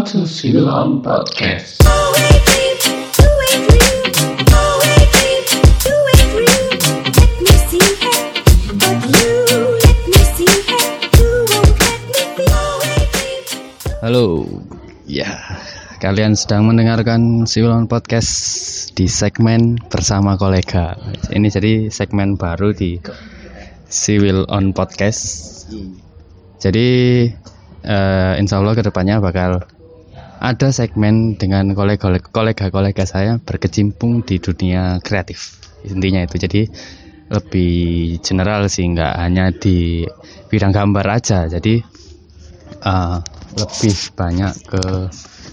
Welcome to Silon Podcast. Halo, ya kalian sedang mendengarkan Silon Podcast di segmen bersama kolega. Ini jadi segmen baru di Civil on Podcast. Jadi eh, insya Allah ke depannya bakal ada segmen dengan kolega-kolega saya berkecimpung di dunia kreatif. Intinya itu jadi lebih general sih nggak hanya di bidang gambar aja. Jadi eh, lebih banyak ke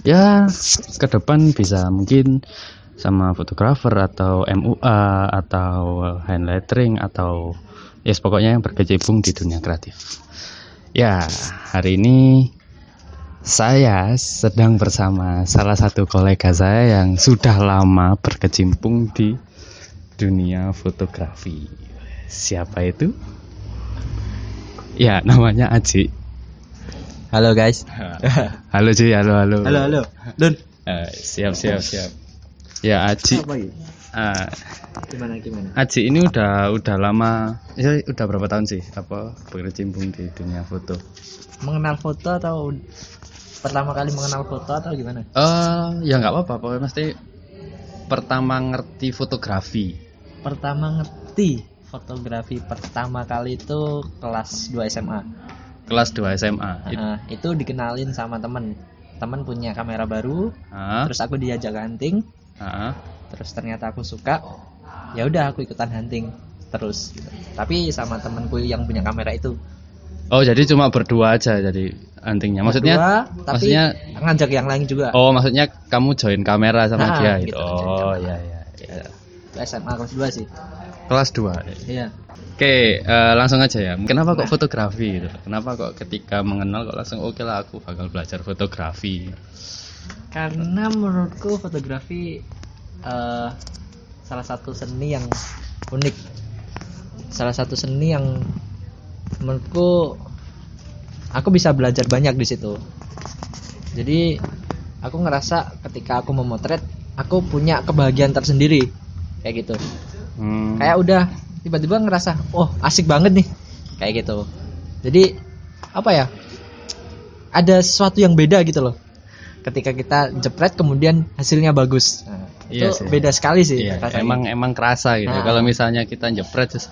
ya ke depan bisa mungkin sama fotografer atau MUA atau hand lettering atau ya yes, pokoknya yang berkecimpung di dunia kreatif. Ya, hari ini saya sedang bersama salah satu kolega saya yang sudah lama berkecimpung di dunia fotografi. Siapa itu? Ya, namanya Aji. Halo guys. halo Ji, halo halo. Halo halo. Don. Uh, siap siap siap. Ya Aji. Uh, Gimana gimana? Aji ini udah udah lama, ya udah berapa tahun sih apa berkecimpung di dunia foto? Mengenal foto atau pertama kali mengenal foto atau gimana? Eh uh, ya nggak apa-apa, pokoknya mesti pertama ngerti fotografi. Pertama ngerti fotografi pertama kali itu kelas 2 SMA. Kelas 2 SMA. Uh, itu dikenalin sama temen. Temen punya kamera baru, uh, terus aku diajak hunting. uh, Terus ternyata aku suka. Ya udah aku ikutan hunting terus gitu. Tapi sama temenku yang punya kamera itu. Oh, jadi cuma berdua aja jadi huntingnya. Maksudnya Berdua, tapi maksudnya ngajak yang lain juga. Oh, maksudnya kamu join kamera sama Nah, dia gitu, gitu. Oh, iya iya. Itu SMA kelas 2 sih. Kelas 2. Iya. Oke, eh, langsung aja ya. Kenapa kok fotografi gitu? Kenapa kok ketika mengenal kok langsung oke lah aku bakal belajar fotografi. Karena menurutku fotografi eh, salah satu seni yang unik. Salah satu seni yang menurutku aku bisa belajar banyak di situ. Jadi aku ngerasa ketika aku memotret aku punya kebahagiaan tersendiri kayak gitu. Hmm. Kayak udah tiba-tiba ngerasa oh asik banget nih kayak gitu. Jadi apa ya? Ada sesuatu yang beda gitu loh. Ketika kita jepret kemudian hasilnya bagus. Nah, Iya itu sih. beda sekali sih Iya, emang emang kerasa gitu. Nah. Kalau misalnya kita jepret terus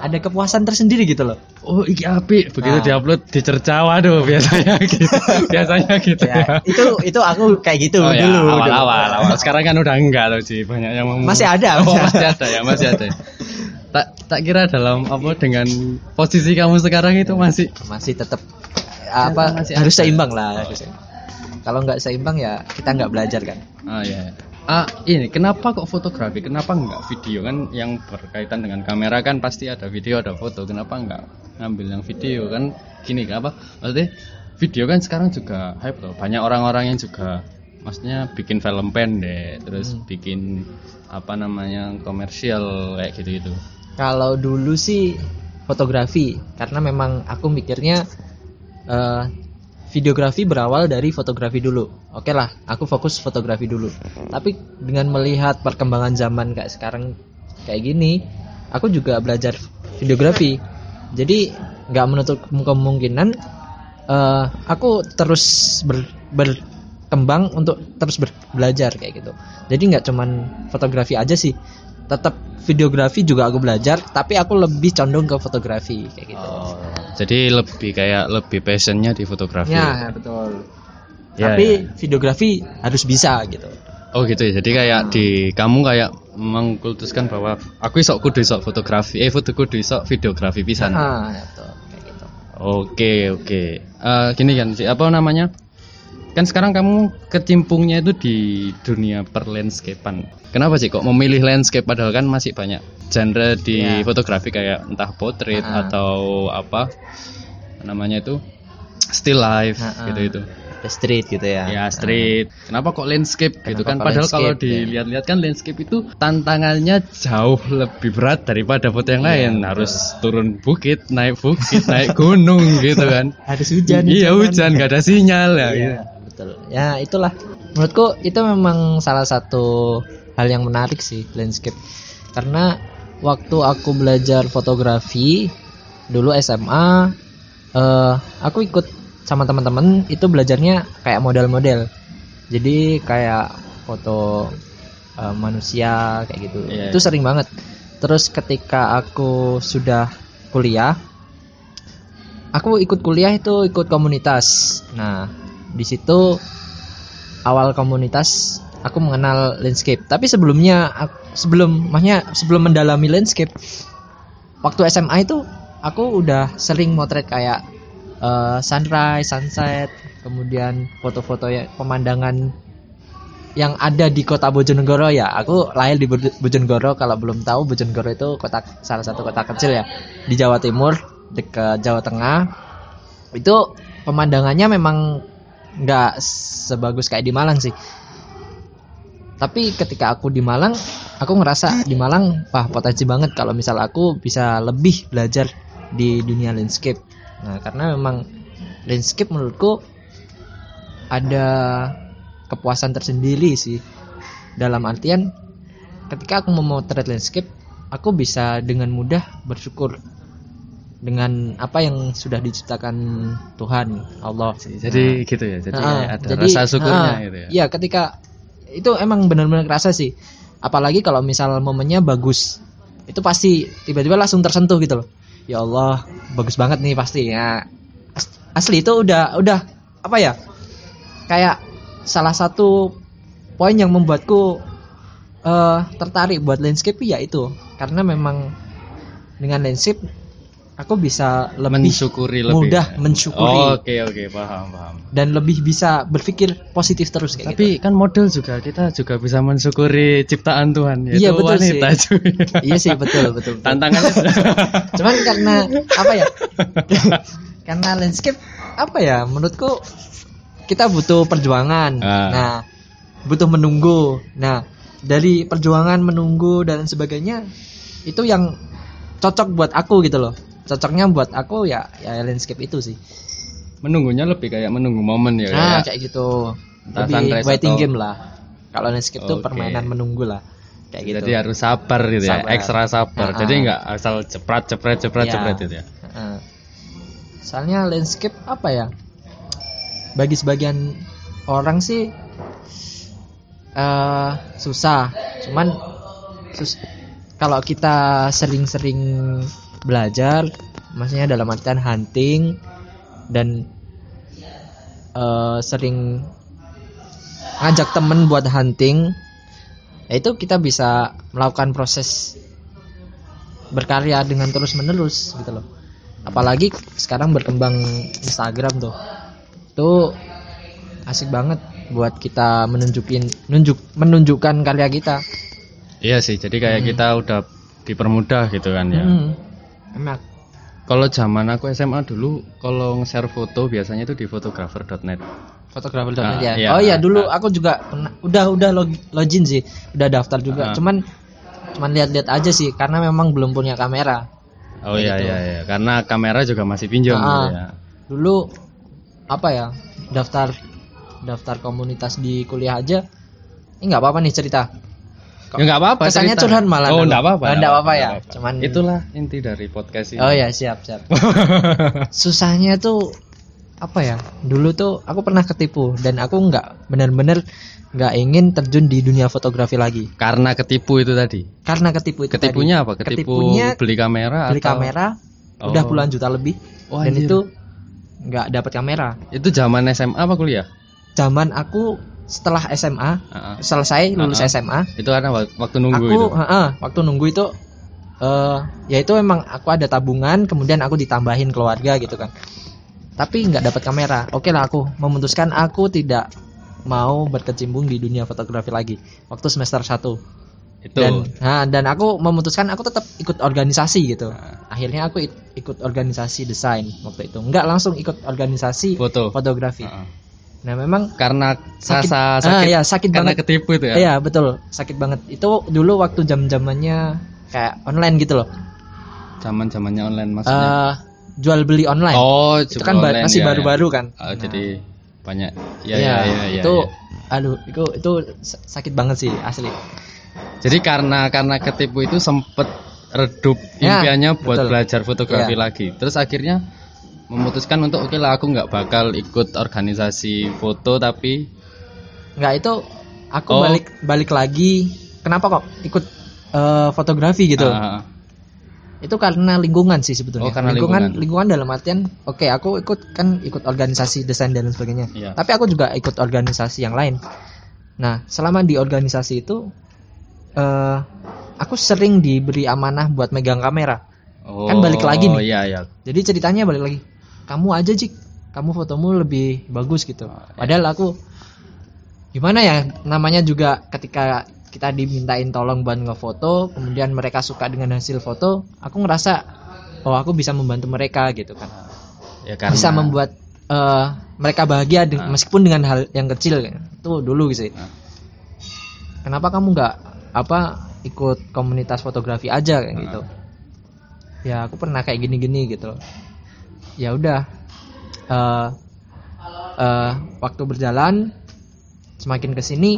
ada kepuasan tersendiri gitu loh. oh iki apik, begitu Nah. diupload dicerca waduh biasanya gitu. biasanya gitu ya. Ya, itu itu aku kayak gitu Oh ya, dulu. dulu. awal-awal, awal. Sekarang kan udah enggak loh sih, banyak yang ngomong. Masih ada, Oh, masih ada ya, masih ada. Tak tak kira dalam apa dengan posisi kamu sekarang itu masih Masih tetap apa masih harus ada. seimbang lah. harus seimbang. Kalau nggak seimbang ya kita nggak belajar kan. Ah ya. Ah ini kenapa kok fotografi? Kenapa nggak video kan yang berkaitan dengan kamera kan pasti ada video ada foto. Kenapa nggak ngambil yang video kan? Gini apa? Maksudnya video kan sekarang juga hype loh. Banyak orang-orang yang juga maksudnya bikin film pendek, terus Hmm. bikin apa namanya komersial kayak gitu-gitu. Kalau dulu sih fotografi karena memang aku mikirnya eh, videografi berawal dari fotografi dulu. Oke lah, aku fokus fotografi dulu. Tapi dengan melihat perkembangan zaman kayak sekarang kayak gini, aku juga belajar videografi. Jadi nggak menutup kemungkinan eh, aku terus ber- berkembang untuk terus ber- belajar kayak gitu. Jadi nggak cuman fotografi aja sih, tetap videografi juga aku belajar, tapi aku lebih condong ke fotografi kayak gitu. Oh, jadi lebih kayak lebih passionnya di fotografi. Ya, betul. Ya, Tapi ya. videografi harus bisa gitu. Oh gitu ya. Jadi kayak di kamu kayak mengkultuskan bahwa aku isok kudu isok fotografi, eh foto kudu isok videografi pisan. Ah, betul. Kayak gitu. Oke oke. Eh, gini kan sih apa namanya? Kan sekarang kamu kecimpungnya itu di dunia perlandscapean. Kenapa sih kok memilih landscape padahal kan masih banyak genre di Ya. fotografi kayak entah portrait Ah. atau apa namanya itu still life Ah, ah. gitu itu. The street gitu ya. Ya street. Kenapa kok landscape gitu Kenapa kan? kok Padahal kalau ya? dilihat-lihat kan landscape itu tantangannya jauh lebih berat daripada foto yang Iya, lain. betul. Harus turun bukit, naik bukit, naik gunung gitu kan. Harus hujan. Iya hujan, nggak ada sinyal ya. Iya, gitu. Betul ya itulah. Menurutku itu memang salah satu hal yang menarik sih landscape. Karena waktu aku belajar fotografi dulu SMA eh aku ikut sama teman-teman itu belajarnya kayak model-model. Jadi kayak foto eh, manusia kayak gitu. Iya, itu iya. sering banget. Terus ketika aku sudah kuliah aku ikut kuliah itu ikut komunitas. Nah di situ awal komunitas aku mengenal landscape. Tapi sebelumnya sebelum maksudnya sebelum mendalami landscape waktu SMA itu aku udah sering motret kayak eh, sunrise sunset kemudian foto-foto ya pemandangan yang ada di kota Bojonegoro ya. Aku lahir di Bo- Bojonegoro kalau belum tahu Bojonegoro itu kota salah satu kota kecil ya di Jawa Timur dekat Jawa Tengah. Itu pemandangannya memang nggak sebagus kayak di Malang sih. Tapi ketika aku di Malang aku ngerasa di Malang wah potensi banget kalau misal aku bisa lebih belajar di dunia landscape. Nah karena memang landscape menurutku ada kepuasan tersendiri sih. Dalam artian ketika aku memotret landscape aku bisa dengan mudah bersyukur dengan apa yang sudah diciptakan Tuhan Allah Jadi gitu ya. Jadi Ah, ada jadi, rasa syukurnya ah, gitu ya. Iya, ketika itu emang benar-benar kerasa sih. Apalagi kalau misal momennya bagus, itu pasti tiba-tiba langsung tersentuh gitu loh. Ya Allah, bagus banget nih pasti ya. As- Asli itu udah udah apa ya? Kayak salah satu poin yang membuatku eh tertarik buat landscape ya itu karena memang dengan landscape aku bisa lebih Mensyukuri lebih. mudah ya. mensyukuri Oke oke paham paham. dan lebih bisa berpikir positif terus kayak gitu. Tapi kan model juga kita juga bisa mensyukuri ciptaan Tuhan yaitu Iya, betul wanita sih. iya sih betul betul, betul. Tantangannya cuman karena apa ya karena landscape apa ya menurutku kita butuh perjuangan Ah. nah butuh menunggu nah dari perjuangan menunggu dan sebagainya itu yang cocok buat aku gitu loh cocoknya buat aku ya ya landscape itu sih menunggunya lebih kayak menunggu momen ya. nah kayak kayak gitu lebih waiting atau- game lah kalau landscape itu Oke. permainan menunggu lah kayak gitu Jadi harus sabar gitu ya, Sabar. ekstra sabar. Ah, Jadi nggak asal cepret cepret cepret Iya. cepret gitu ya. Heeh. Soalnya landscape apa ya? Bagi sebagian orang sih eh susah. Cuman sus- kalau kita sering-sering belajar, maksudnya dalam artian hunting dan eh, sering ngajak temen buat hunting, ya itu kita bisa melakukan proses berkarya dengan terus menerus gitu loh apalagi sekarang berkembang Instagram tuh tuh asik banget buat kita menunjukin nunjuk menunjukkan karya kita Iya sih. Jadi kayak kita udah dipermudah gitu kan ya. Hmm, enak Kalau zaman aku SMA dulu, kalau nge-share foto biasanya itu di fotografer.net. fotografer Ah, ya iya. oh iya dulu Ah. aku juga pernah udah udah log- login sih udah daftar juga Ah. cuman cuman lihat-lihat aja sih karena memang belum punya kamera Oh Kayak iya gitu. iya iya, karena kamera juga masih pinjam Ah, gitu ya. dulu apa ya daftar daftar komunitas di kuliah aja ini nggak apa-apa nih cerita Ya nggak apa-apa. kesannya cerita. curhat malah Oh nggak apa-apa. Nggak apa-apa ya. Cuman- itulah inti dari podcast ini. oh ya siap siap susahnya tuh apa ya dulu tuh aku pernah ketipu dan aku nggak benar-benar nggak ingin terjun di dunia fotografi lagi Karena ketipu itu tadi. karena ketipu itu Ketipunya tadi. apa? Ketipu Ketipunya beli kamera beli atau kamera udah Oh. puluhan juta lebih Oh, dan anjir. itu nggak dapat kamera Itu zaman SMA apa kuliah? zaman aku setelah SMA ah. selesai lulus ah. SMA Itu karena wak- waktu nunggu aku itu. heeh, waktu nunggu itu eh ya itu emang aku ada tabungan kemudian aku ditambahin keluarga gitu kan tapi nggak dapat kamera oke lah aku memutuskan aku tidak mau berkecimpung di dunia fotografi lagi waktu semester 1 Itu. dan nah, dan aku memutuskan aku tetap ikut organisasi gitu Nah. akhirnya aku ik- ikut organisasi desain waktu itu nggak langsung ikut organisasi foto. fotografi ah. Nah memang Karena sakit rasa ah, sakit. ya sakit karena banget ketipu itu ya. Iya betul sakit banget itu dulu waktu jam zamannya kayak online gitu loh Zaman-zamannya online maksudnya. Eh jual beli online oh, itu kan online, masih ya, ya. baru-baru kan Ah, Nah, jadi banyak ya Iya, ya ya, ya, itu ya. aduh itu itu sa- sakit banget sih asli jadi karena karena ketipu itu sempet redup Ya, impiannya buat betul. belajar fotografi Iya. lagi terus akhirnya memutuskan untuk oke lah aku nggak bakal ikut organisasi foto tapi nggak itu aku Oh. balik balik lagi. Kenapa kok ikut eh, fotografi gitu? Ah, itu karena lingkungan sih sebetulnya. Oh, karena lingkungan lingkungan. lingkungan dalam artian oke aku ikut kan ikut organisasi desain dan sebagainya. Iya. tapi aku juga ikut organisasi yang lain. Nah selama di organisasi itu eh aku sering diberi amanah buat megang kamera. Oh, Kan balik lagi nih. iya iya. Jadi ceritanya balik lagi kamu aja Jik kamu fotomu lebih bagus gitu. Padahal aku gimana ya? Namanya juga ketika kita dimintain tolong buat ngefoto kemudian mereka suka dengan hasil foto aku ngerasa oh aku bisa membantu mereka gitu kan. Ya karena bisa membuat eh, mereka bahagia de- meskipun dengan hal yang kecil kan. itu dulu sih. Ah. kenapa kamu nggak apa ikut komunitas fotografi aja? kayak gitu. Ya aku pernah kayak gini-gini gitu. loh. Ya udah. Eh eh, waktu berjalan semakin ke sini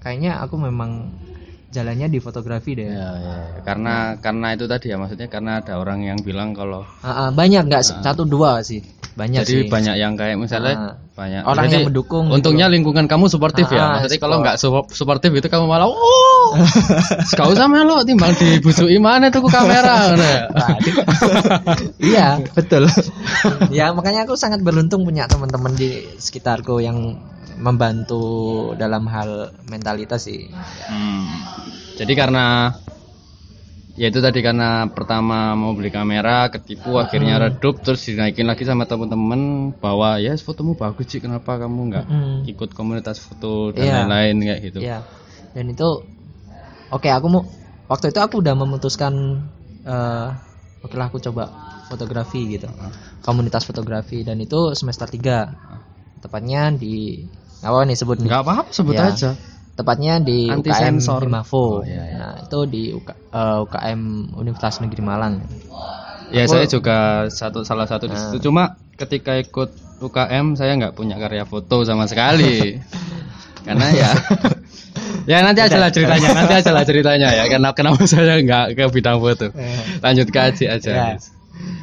kayaknya aku memang jalannya di fotografi deh. Ya, ya, karena karena itu tadi ya maksudnya karena ada orang yang bilang kalau Ah, ah, banyak nggak satu dua sih banyak jadi sih banyak yang kayak misalnya Ah. banyak Orang Jadi, yang mendukung gitu untungnya lingkungan kamu suportif Ah, ya ah, maksudnya support. kalau nggak su- suportif itu kamu malah oh gak usah melo timbang dibusui mana tuh kamera ya. iya betul ya makanya aku sangat beruntung punya teman-teman di sekitarku yang membantu dalam hal mentalitas sih Hmm. Jadi karena ya itu tadi karena pertama mau beli kamera ketipu akhirnya redup terus dinaikin lagi sama temen-temen bahwa ya fotomu bagus sih kenapa kamu nggak Mm. ikut komunitas foto dan Iya. lain-lain kayak gitu. ya dan itu oke aku mau waktu itu aku udah memutuskan eh oke lah aku coba fotografi gitu komunitas fotografi dan itu semester 3 tepatnya di apa nih sebut Nggak apa-apa sebut Ya. aja. Tepatnya di Anti UKM sensor. Himafo. Oh, iya, iya. Nah, itu di UK, eh, UKM Universitas Negeri Malang. Ya Aku- saya juga satu salah satu di Ah. situ cuma ketika ikut UKM saya nggak punya karya foto sama sekali. Karena ya ya nanti aja lah ceritanya nanti aja lah ceritanya ya karena kenapa saya nggak ke bidang foto lanjut ke Aji aja Ya.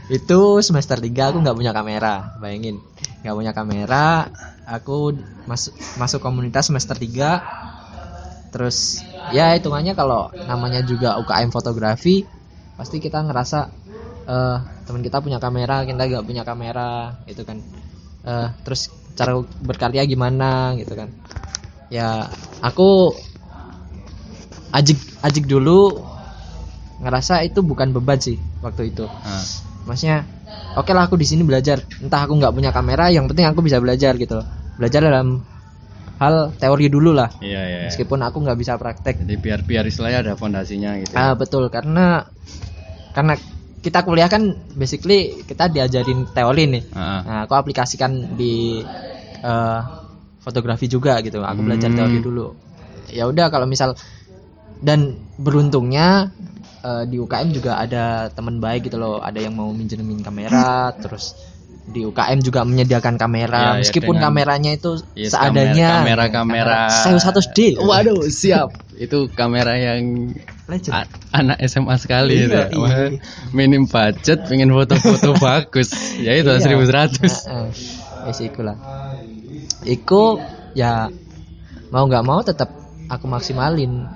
Itu semester 3 aku nggak punya kamera, bayangin. nggak punya kamera, aku masuk masuk komunitas semester 3 terus ya hitungannya kalau namanya juga UKM fotografi pasti kita ngerasa eh teman kita punya kamera kita nggak punya kamera gitu kan. Eh terus cara berkarya gimana gitu kan. Ya aku ajik ajik dulu ngerasa itu bukan beban sih waktu itu. Nah, maksudnya oke lah aku di sini belajar. Entah aku nggak punya kamera yang penting aku bisa belajar gitu. Loh belajar dalam hal teori dulu lah. Iya iya meskipun aku nggak bisa praktek. Jadi biar biar istilahnya ada fondasinya gitu ah betul. Karena karena kita kuliah kan basically kita diajarin teori nih. Ah, nah aku aplikasikan di eh, fotografi juga gitu. Aku belajar Hmm. teori dulu. Ya udah kalau misal dan beruntungnya eh, di UKM juga ada teman baik gitu loh. Ada yang mau minjemin kamera terus di UKM juga menyediakan Ya, kamera ya, meskipun dengan- kameranya itu Yes, seadanya kamera kamera saya 100D waduh siap itu kamera yang Legend. anak SMA sekali Iya, itu. iya. minim budget pengen foto-foto bagus ya itu Iya. 1100 Heeh. Wis iku lah. Iku ya mau nggak mau tetap aku maksimalin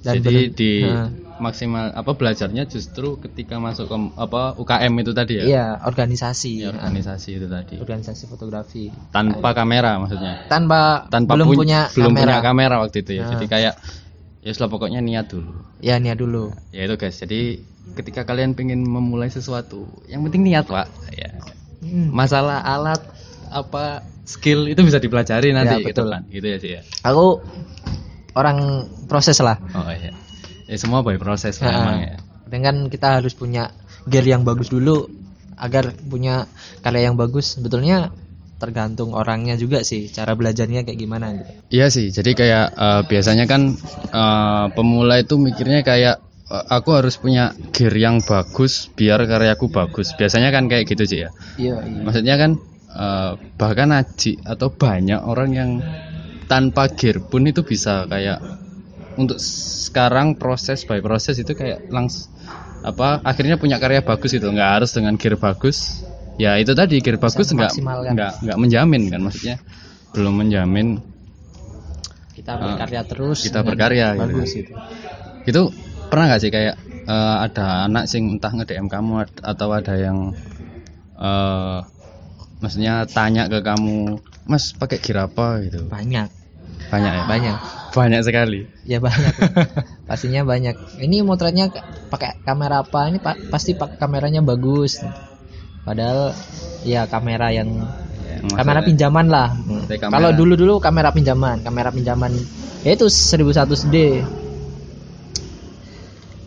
dan jadi di Heeh. Maksimal apa belajarnya justru ketika masuk ke apa UKM itu tadi ya, iya organisasi. Ya, organisasi itu tadi. Organisasi fotografi. Tanpa kamera maksudnya? Tanpa, tanpa belum pun- punya belum kamera punya kamera. waktu itu ya. Nah. jadi kayak ya sudah pokoknya niat dulu. Ya nia dulu. Ya itu guys. Jadi ketika kalian pengen memulai sesuatu yang penting niat pak. Ya. Hmm. masalah alat apa skill itu bisa dipelajari nanti Ya, gitu betul. kan. Gitu ya sih ya. Aku orang proses lah. Oh iya ya semua by proses Heeh. memang ya dengan kita harus punya gear yang bagus dulu agar punya karya yang bagus sebetulnya tergantung orangnya juga sih cara belajarnya kayak gimana gitu Iya sih, jadi kayak eh, biasanya kan eh, pemula itu mikirnya kayak eh, aku harus punya gear yang bagus biar karyaku bagus. Biasanya kan kayak gitu sih ya. iya iya Maksudnya kan eh, bahkan Aji atau banyak orang yang tanpa gear pun itu bisa kayak untuk sekarang proses by proses itu kayak langsung apa akhirnya punya karya bagus itu nggak harus dengan gear bagus. Ya itu tadi gear bagus nggak nggak nggak menjamin kan maksudnya. Belum menjamin kita berkarya terus. Ah, kita berkarya gitu. bagus itu itu pernah nggak sih kayak eh, ada anak sing entah nge DM kamu atau ada yang eh maksudnya tanya ke kamu mas pakai gear apa? gitu. Banyak. Banyak ya? Banyak banyak sekali. Ya banyak. Pastinya banyak. Ini motretnya ka- pakai kamera apa? Ini pa- pasti pak kameranya bagus. Padahal ya kamera yang kamera maksudnya- pinjaman lah. kamera- kalau dulu dulu kamera pinjaman kamera pinjaman. Ya itu 1100D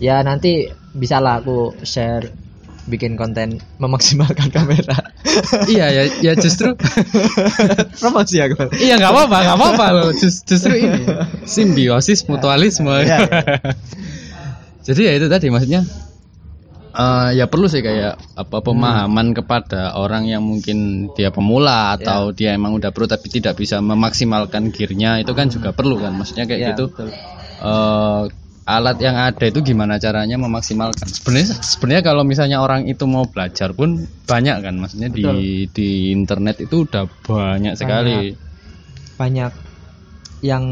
ya nanti bisa lah aku share bikin konten memaksimalkan kamera. Iya ya ya justru promosi aku. Iya nggak apa-apa nggak apa-apa. Loh Jus- justru ini simbiosis mutualisme. Iya, jadi ya itu tadi maksudnya eh, ya perlu sih kayak apa pemahaman kepada orang yang mungkin dia pemula atau dia emang udah pro tapi tidak bisa memaksimalkan gearnya itu kan juga perlu kan? Maksudnya kayak Ya, gitu. betul. eh, alat yang ada itu gimana caranya memaksimalkan? Sebenarnya sebenarnya kalau misalnya orang itu mau belajar pun banyak kan maksudnya di di internet itu udah banyak sekali. Banyak. Yang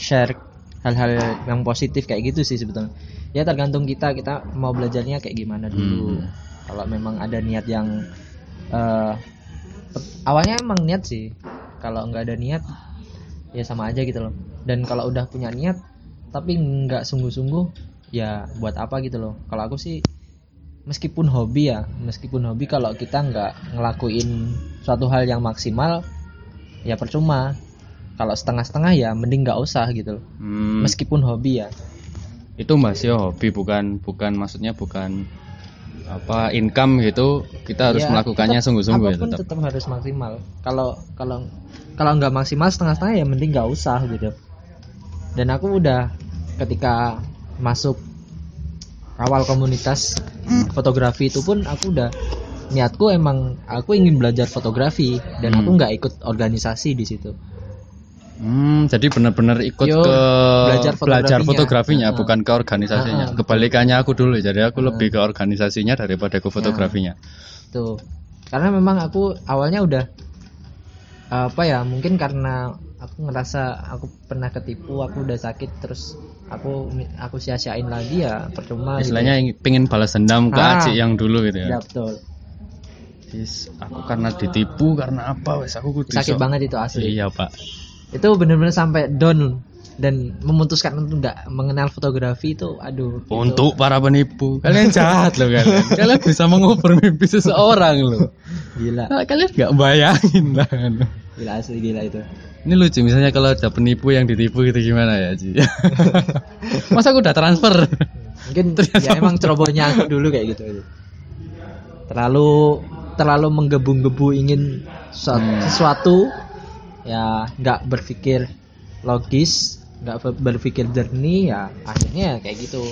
share hal-hal yang positif kayak gitu sih sebetulnya. Ya tergantung kita kita mau belajarnya kayak gimana dulu. Kalau memang ada niat yang pe- awalnya emang niat sih. Kalau nggak ada niat ya sama aja gitu loh. Dan kalau udah punya niat tapi nggak sungguh-sungguh ya buat apa gitu loh. Kalau aku sih meskipun hobi ya meskipun hobi kalau kita nggak ngelakuin suatu hal yang maksimal ya percuma. Kalau setengah-setengah ya mending nggak usah gitu loh. Hmm, meskipun hobi ya. Itu masih hobi bukan bukan maksudnya bukan apa income gitu. Kita harus Ya, melakukannya sungguh-sungguh ya tetap. tetap harus maksimal. Kalau kalau kalau nggak maksimal setengah-setengah ya mending nggak usah gitu dan aku udah ketika masuk awal komunitas fotografi itu pun aku udah niatku emang aku ingin belajar fotografi dan Hmm. aku nggak ikut organisasi di situ Hmm, jadi benar-benar ikut Yo, ke belajar belajar fotografinya. fotografinya, Ah. bukan ke organisasinya. Ah, ah, Kebalikannya aku dulu, jadi aku lebih ke organisasinya daripada ke fotografinya. tuh karena memang aku awalnya udah apa ya mungkin karena aku ngerasa aku pernah ketipu aku udah sakit terus aku aku sia-siain lagi ya percuma gitu. Istilahnya yang pengen balas dendam ke Ah. Aci yang dulu gitu ya ya. betul Is, aku karena ditipu karena apa wes aku kudu sakit banget itu asli Iya, Pak. itu bener-bener sampai down dan memutuskan untuk nggak mengenal fotografi itu aduh itu- Untuk para penipu, kalian jahat loh kalian. kalian bisa mengubur mimpi seseorang loh. gila Nah, kalian nggak bayangin lah. Gila asli gila itu Ini lucu misalnya kalau ada penipu yang ditipu gitu gimana ya Ci? Masa aku udah transfer? mungkin ya emang cerobohnya aku dulu kayak gitu terlalu terlalu menggebu-gebu ingin sesuatu, Hmm. sesuatu ya nggak berpikir logis nggak ber- berpikir jernih ya akhirnya kayak gitu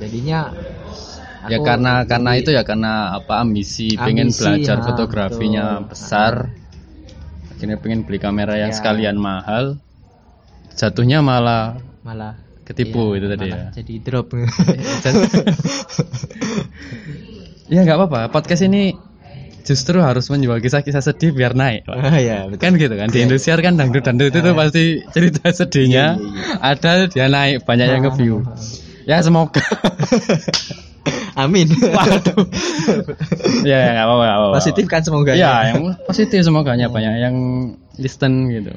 jadinya ya karena karena itu ya karena apa ambisi, pengen Ambisi, belajar ha, fotografinya betul. besar. Akhirnya pengen beli kamera yang Ya. sekalian mahal. Jatuhnya malah malah ketipu iya, itu tadi ya. jadi drop ya nggak apa-apa. Podcast ini justru harus menjual kisah-kisah sedih biar naik. Pak. Ah, ya betul kan gitu kan di Indonesia kan dangdut dangdut itu pasti cerita sedihnya ada dia naik banyak yang nge-view ya semoga amin. Waduh. Ya ya nggak apa-apa apa-apa. positif kan semoga ya yang positif semoganya banyak yang listen gitu.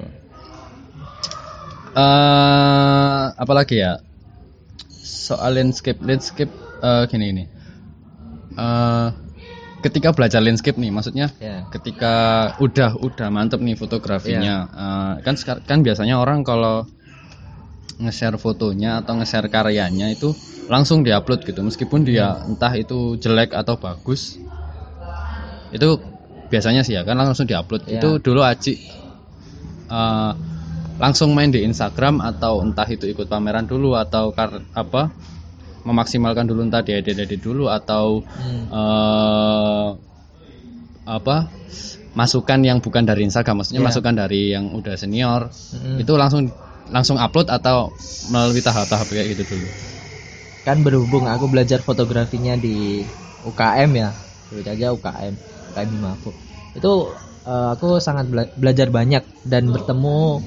Eh apalagi ya? Soal landscape landscape eh, gini ini eh ketika belajar landscape nih maksudnya ya. ketika udah udah mantep nih fotografinya eh, kan sekar- kan biasanya orang kalau nge-share fotonya atau nge-share karyanya itu langsung diupload gitu meskipun dia entah itu jelek atau bagus itu biasanya sih ya kan langsung diupload Iya. itu dulu Aci eh, langsung main di Instagram atau entah itu ikut pameran dulu atau kar apa memaksimalkan dulu entah diedit edit dulu atau Hmm. eh apa masukan yang bukan dari Instagram, maksudnya Iya. masukan dari yang udah senior, Mm-mm. itu langsung langsung upload atau melalui tahap-tahap kayak gitu dulu. kan berhubung aku belajar fotografinya di UKM ya. Sebut aja UKM UKM Himafu itu eh, aku sangat bela- belajar banyak dan bertemu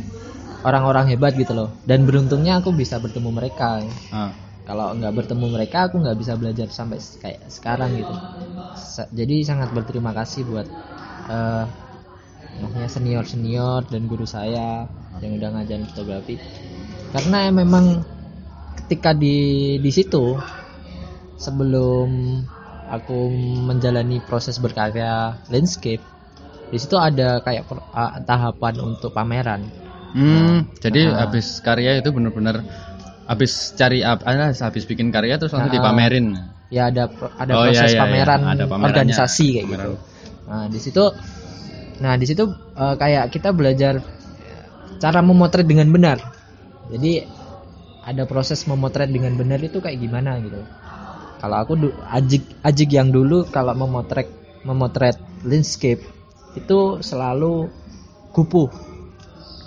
orang-orang hebat gitu loh. Dan beruntungnya aku bisa bertemu mereka. Ah. kalau nggak bertemu mereka aku nggak bisa belajar sampai kayak sekarang gitu. Sa- jadi sangat berterima kasih buat eh maksudnya senior senior dan guru saya yang udah ngajarin fotografi karena memang ketika di di situ sebelum aku menjalani proses berkarya landscape di situ ada kayak per- ah, tahapan untuk pameran Hmm, jadi Ah. habis karya itu benar-benar habis cari apa ah, habis bikin karya terus langsung Ah. dipamerin. ya ada ada Oh, iya, proses iya, iya. pameran Ada pamerannya. organisasi kayak Pameran. gitu nah di situ nah di situ eh, kayak kita belajar cara memotret dengan benar jadi ada proses memotret dengan benar itu kayak gimana gitu kalau aku ajik ajik yang dulu kalau memotret memotret landscape itu selalu kupu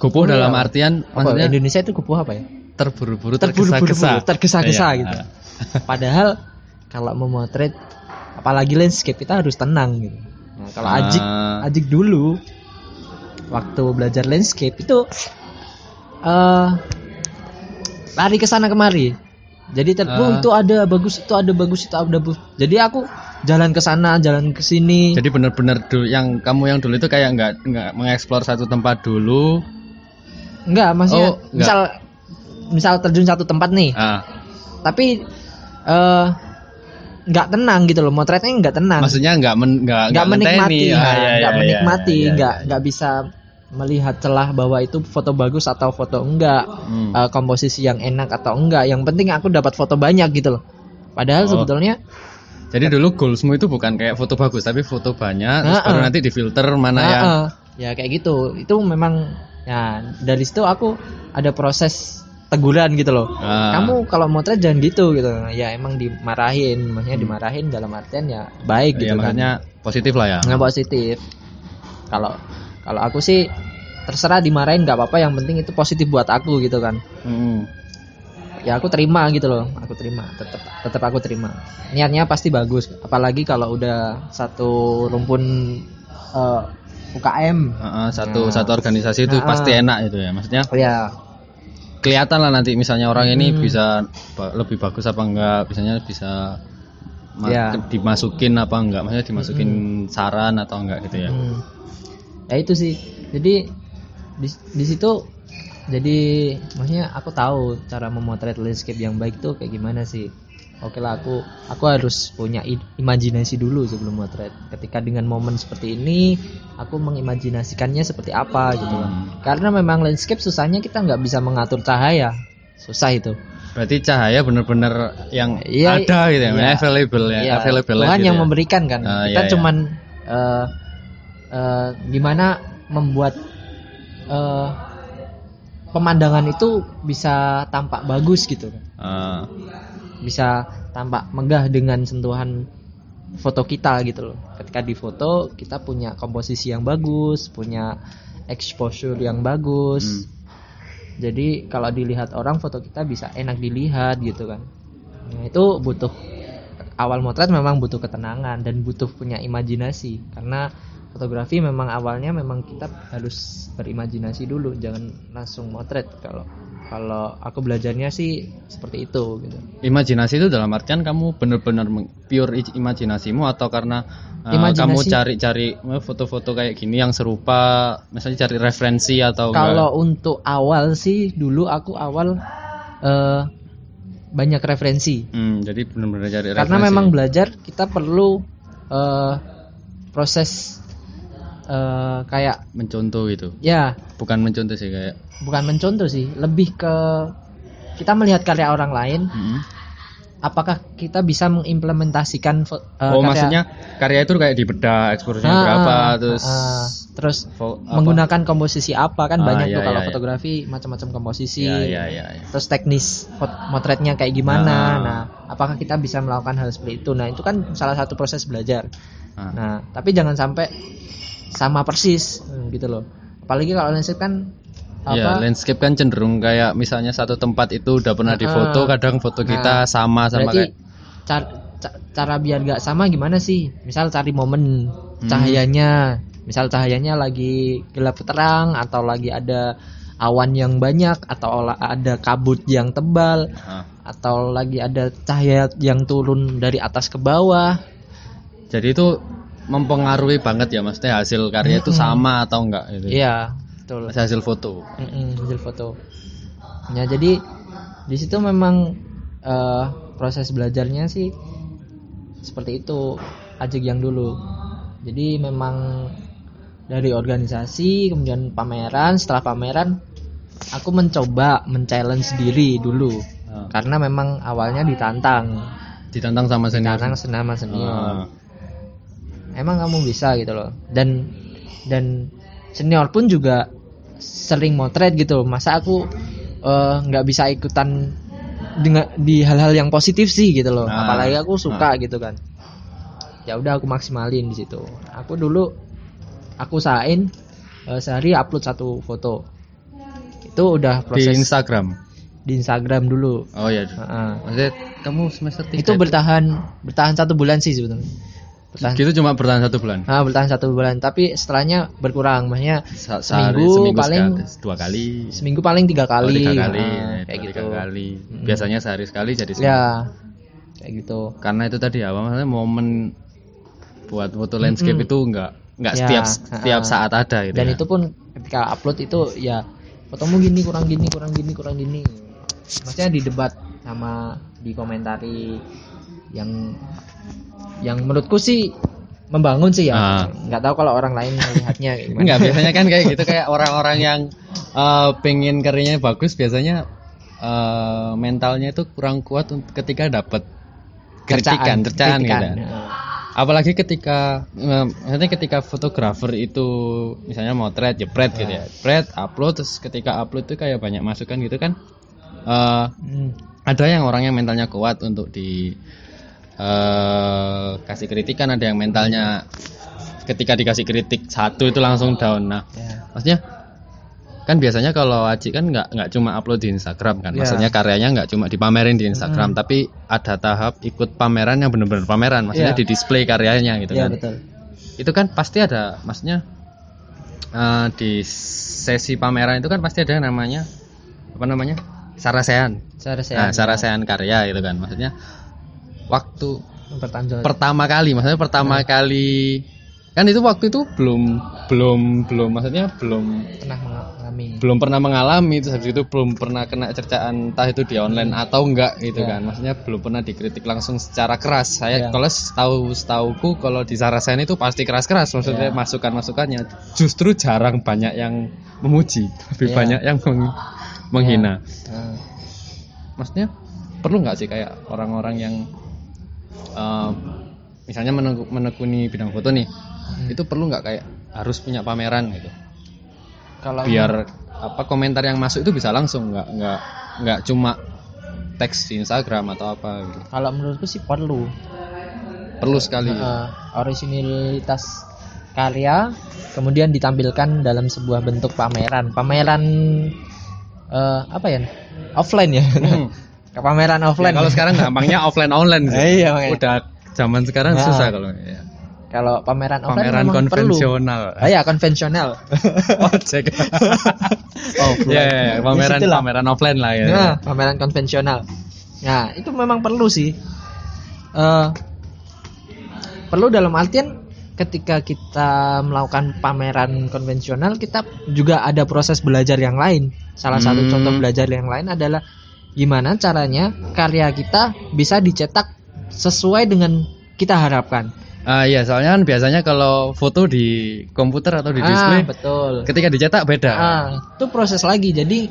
Kupuh dalam ya. artian apa maksudnya Indonesia itu kupu apa ya terburu-buru terburu-buru tergesa-gesa. tergesa-gesa Iya. gitu padahal kalau memotret apalagi landscape kita harus tenang gitu nah, kalau Ah. ajik ajik dulu waktu belajar landscape itu eh lari ke sana kemari jadi ter. "Oh, itu ada bagus itu ada bagus itu ada bagus jadi aku jalan ke sana jalan ke sini Jadi benar-benar dulu yang kamu yang dulu itu kayak nggak nggak mengeksplor satu tempat dulu. enggak maksudnya Oh, enggak. misal misal terjun satu tempat nih Ah, tapi eh nggak tenang gitu loh motretnya nggak tenang maksudnya nggak men, nggak nggak menikmati ngenteni. ya, Ah, nggak iya, iya, menikmati iya, nggak nggak bisa melihat celah bahwa itu foto bagus atau foto enggak Hmm. eh, komposisi yang enak atau enggak yang penting aku dapat foto banyak gitu loh padahal Oh. sebetulnya Jadi dulu goalsmu itu bukan kayak foto bagus tapi foto banyak terus Ah, baru ah. nanti difilter mana ah, yang ah, ya kayak gitu itu memang ya dari situ aku ada proses teguran gitu loh Ah. kamu kalau motret jangan gitu gitu ya emang dimarahin maksudnya dimarahin dalam artian ya baik ya gitu kan maksudnya positif lah ya. nggak positif kalau kalau aku sih terserah dimarahin nggak apa-apa yang penting itu positif buat aku gitu kan Hmm. ya aku terima gitu loh aku terima tetap tetap aku terima niatnya pasti bagus apalagi kalau udah satu rumpun eh, UKM ah, satu Nah. satu organisasi itu Ah, pasti enak itu ya. Maksudnya oh ya kelihatan lah nanti misalnya orang ini Hmm. bisa ba- lebih bagus apa enggak, misalnya bisa Ya. dimasukin apa enggak, maksudnya dimasukin saran atau enggak gitu ya. Hmm. Ya itu sih. Jadi di, di situ jadi maksudnya aku tahu cara memotret landscape yang baik tuh kayak gimana sih. Oke lah aku aku harus punya imajinasi dulu sebelum motret. Ketika dengan momen seperti ini aku mengimajinasikannya seperti apa gitu loh. Hmm. Karena memang landscape susahnya kita nggak bisa mengatur cahaya. Susah itu. Berarti cahaya benar-benar yang Iya, ada gitu ya, iya. available ya, Iya, available Tuhan gitu yang ya. memberikan kan. Ah, kita iya. cuman eh, eh, gimana membuat eh, pemandangan itu bisa tampak bagus gitu. Ah, Bisa tampak megah dengan sentuhan foto kita gitu loh. Ketika di foto kita punya komposisi yang bagus, punya exposure yang bagus. Hmm. Jadi kalau dilihat orang foto kita bisa enak dilihat gitu kan. Nah, itu butuh awal motret memang butuh ketenangan dan butuh punya imajinasi karena fotografi memang awalnya memang kita harus berimajinasi dulu jangan langsung motret kalau kalau aku belajarnya sih seperti itu gitu. imajinasi itu dalam artian kamu benar-benar pure imajinasimu atau karena uh, Imajinasi. kamu cari-cari eh, foto-foto kayak gini yang serupa, misalnya cari referensi atau enggak? Kalau untuk awal sih dulu aku awal eh, banyak referensi Hmm, jadi benar-benar cari karena referensi. memang belajar kita perlu eh, proses eh, kayak mencontoh gitu. ya Bukan mencontoh sih kayak bukan mencontoh sih lebih ke kita melihat karya orang lain Mm-mm. apakah kita bisa mengimplementasikan eh, oh, karya- maksudnya karya itu kayak dibedah eksposurnya Ah, berapa ah, terus ah, terus menggunakan komposisi apa kan Ah, banyak iya, tuh kalau iya, iya. fotografi macam-macam komposisi Ya, ya, ya, ya. terus teknis motretnya kayak gimana Ah. nah apakah kita bisa melakukan hal seperti itu nah itu kan salah satu proses belajar Ah. nah tapi jangan sampai sama persis hmm, gitu loh. Apalagi kalau landscape kan Ya, apa? landscape kan cenderung kayak misalnya satu tempat itu udah pernah difoto, kadang foto Nah, kita sama sama berarti kayak car- ca- cara biar gak sama gimana sih? Misal cari momen Hmm. cahayanya misal cahayanya lagi gelap terang atau lagi ada awan yang banyak atau ada kabut yang tebal Ah. atau lagi ada cahaya yang turun dari atas ke bawah. Jadi itu mempengaruhi banget ya maksudnya hasil karya itu sama atau enggak gitu. iya betul Hasil foto. Mm-mm, hasil foto. Ya jadi di situ memang eh, proses belajarnya sih seperti itu ajak yang dulu. Jadi memang dari organisasi kemudian pameran setelah pameran aku mencoba men-challenge diri dulu Ah. karena memang awalnya ditantang Ditantang sama senior. ditantang senama senior Ah. Emang kamu bisa gitu loh. Dan dan senior pun juga sering motret gitu masa aku eh, nggak bisa ikutan dengan di hal-hal yang positif sih gitu loh. Nah, apalagi aku suka gitu kan. Ya udah aku maksimalin di situ. Aku dulu aku usahain eh, sehari upload satu foto. Itu udah Di proses di, Instagram. Instagram dulu. Oh iya. Heeh. Maksudnya kamu semester tiga itu? bertahan bertahan satu bulan sih sebetulnya bertahan Gitu cuma bertahan satu bulan. Ah, bertahan satu bulan, tapi setelahnya berkurang, maksudnya Se- sehari- seminggu paling- sekali, dua kali. seminggu paling tiga Oh, kali, tiga kali. Ah, ya, kayak dua, gitu. Tiga kali. Mm-mm. Biasanya sehari sekali jadi seminggu. Ya, kayak gitu. Karena itu tadi apa maksudnya momen buat foto landscape Mm-mm. itu enggak enggak Ya, setiap setiap saat ada gitu. Dan ya. itu pun ketika upload itu ya fotomu gini kurang gini kurang gini kurang gini. Maksudnya di debat sama di komentari yang yang menurutku sih membangun sih ya. Ah. Nggak tahu kalau orang lain melihatnya kayak gimana. Enggak, biasanya kan kayak gitu kayak orang-orang yang eh, pengen karyanya bagus biasanya eh, mentalnya itu kurang kuat ketika dapat kritikan, cercaan gitu. Heeh. Apalagi ketika eh, maksudnya ketika fotografer itu misalnya motret, jepret gitu ya. Jepret, upload terus ketika upload itu kayak banyak masukan gitu kan. eh Hmm. ada yang orang yang mentalnya kuat untuk di eh kasih kritikan, ada yang mentalnya ketika dikasih kritik satu itu langsung down. Nah, Ya. maksudnya kan biasanya kalau Aji kan nggak nggak cuma upload di Instagram kan, Ya. maksudnya karyanya nggak cuma dipamerin di Instagram, tapi ada tahap ikut pameran yang benar-benar pameran, maksudnya Ya. di display karyanya gitu Ya kan. betul. Itu kan pasti ada, maksudnya eh, di sesi pameran itu kan pasti ada yang namanya apa namanya sarasean. Cara saya Nah, sarasean karya gitu kan, maksudnya waktu pertama kali maksudnya pertama kali kan itu waktu itu belum belum belum maksudnya belum pernah mengalami. belum pernah mengalami terus habis itu belum pernah kena cercaan entah itu di online atau enggak gitu Ya. kan maksudnya belum pernah dikritik langsung secara keras saya Ya. kalau setahu setauku kalau di Sarasen itu pasti keras keras maksudnya Ya. masukan masukannya justru jarang banyak yang memuji lebih Ya. banyak yang meng- menghina Nah, maksudnya perlu nggak sih kayak orang-orang yang eh, misalnya menekuni bidang foto nih Hmm. itu perlu nggak kayak harus punya pameran gitu? Kalau biar apa komentar yang masuk itu bisa langsung nggak nggak nggak cuma teks di Instagram atau apa gitu. Kalau menurutku sih perlu. Perlu sekali. Eh, originalitas karya kemudian ditampilkan dalam sebuah bentuk pameran. Pameran eh, apa ya? Offline ya. Hmm. pameran Ya, offline kalau sekarang gampangnya offline online sih. Eh, iya, makanya. udah zaman sekarang Nah. susah kalau ya. kalau pameran offline pameran memang perlu konvensional Ah, ya konvensional ojek Offline. ya, ya, ya, pameran Ya, pameran offline lah ya Nah, pameran konvensional. Nah, itu memang perlu sih. Eh, perlu dalam artian ketika kita melakukan pameran konvensional, kita juga ada proses belajar yang lain. Salah satu Hmm. contoh belajar yang lain adalah gimana caranya karya kita bisa dicetak sesuai dengan kita harapkan. Ah iya, soalnya kan biasanya kalau foto di komputer atau di display Ah, betul. ketika dicetak beda. Ah, itu proses lagi. Jadi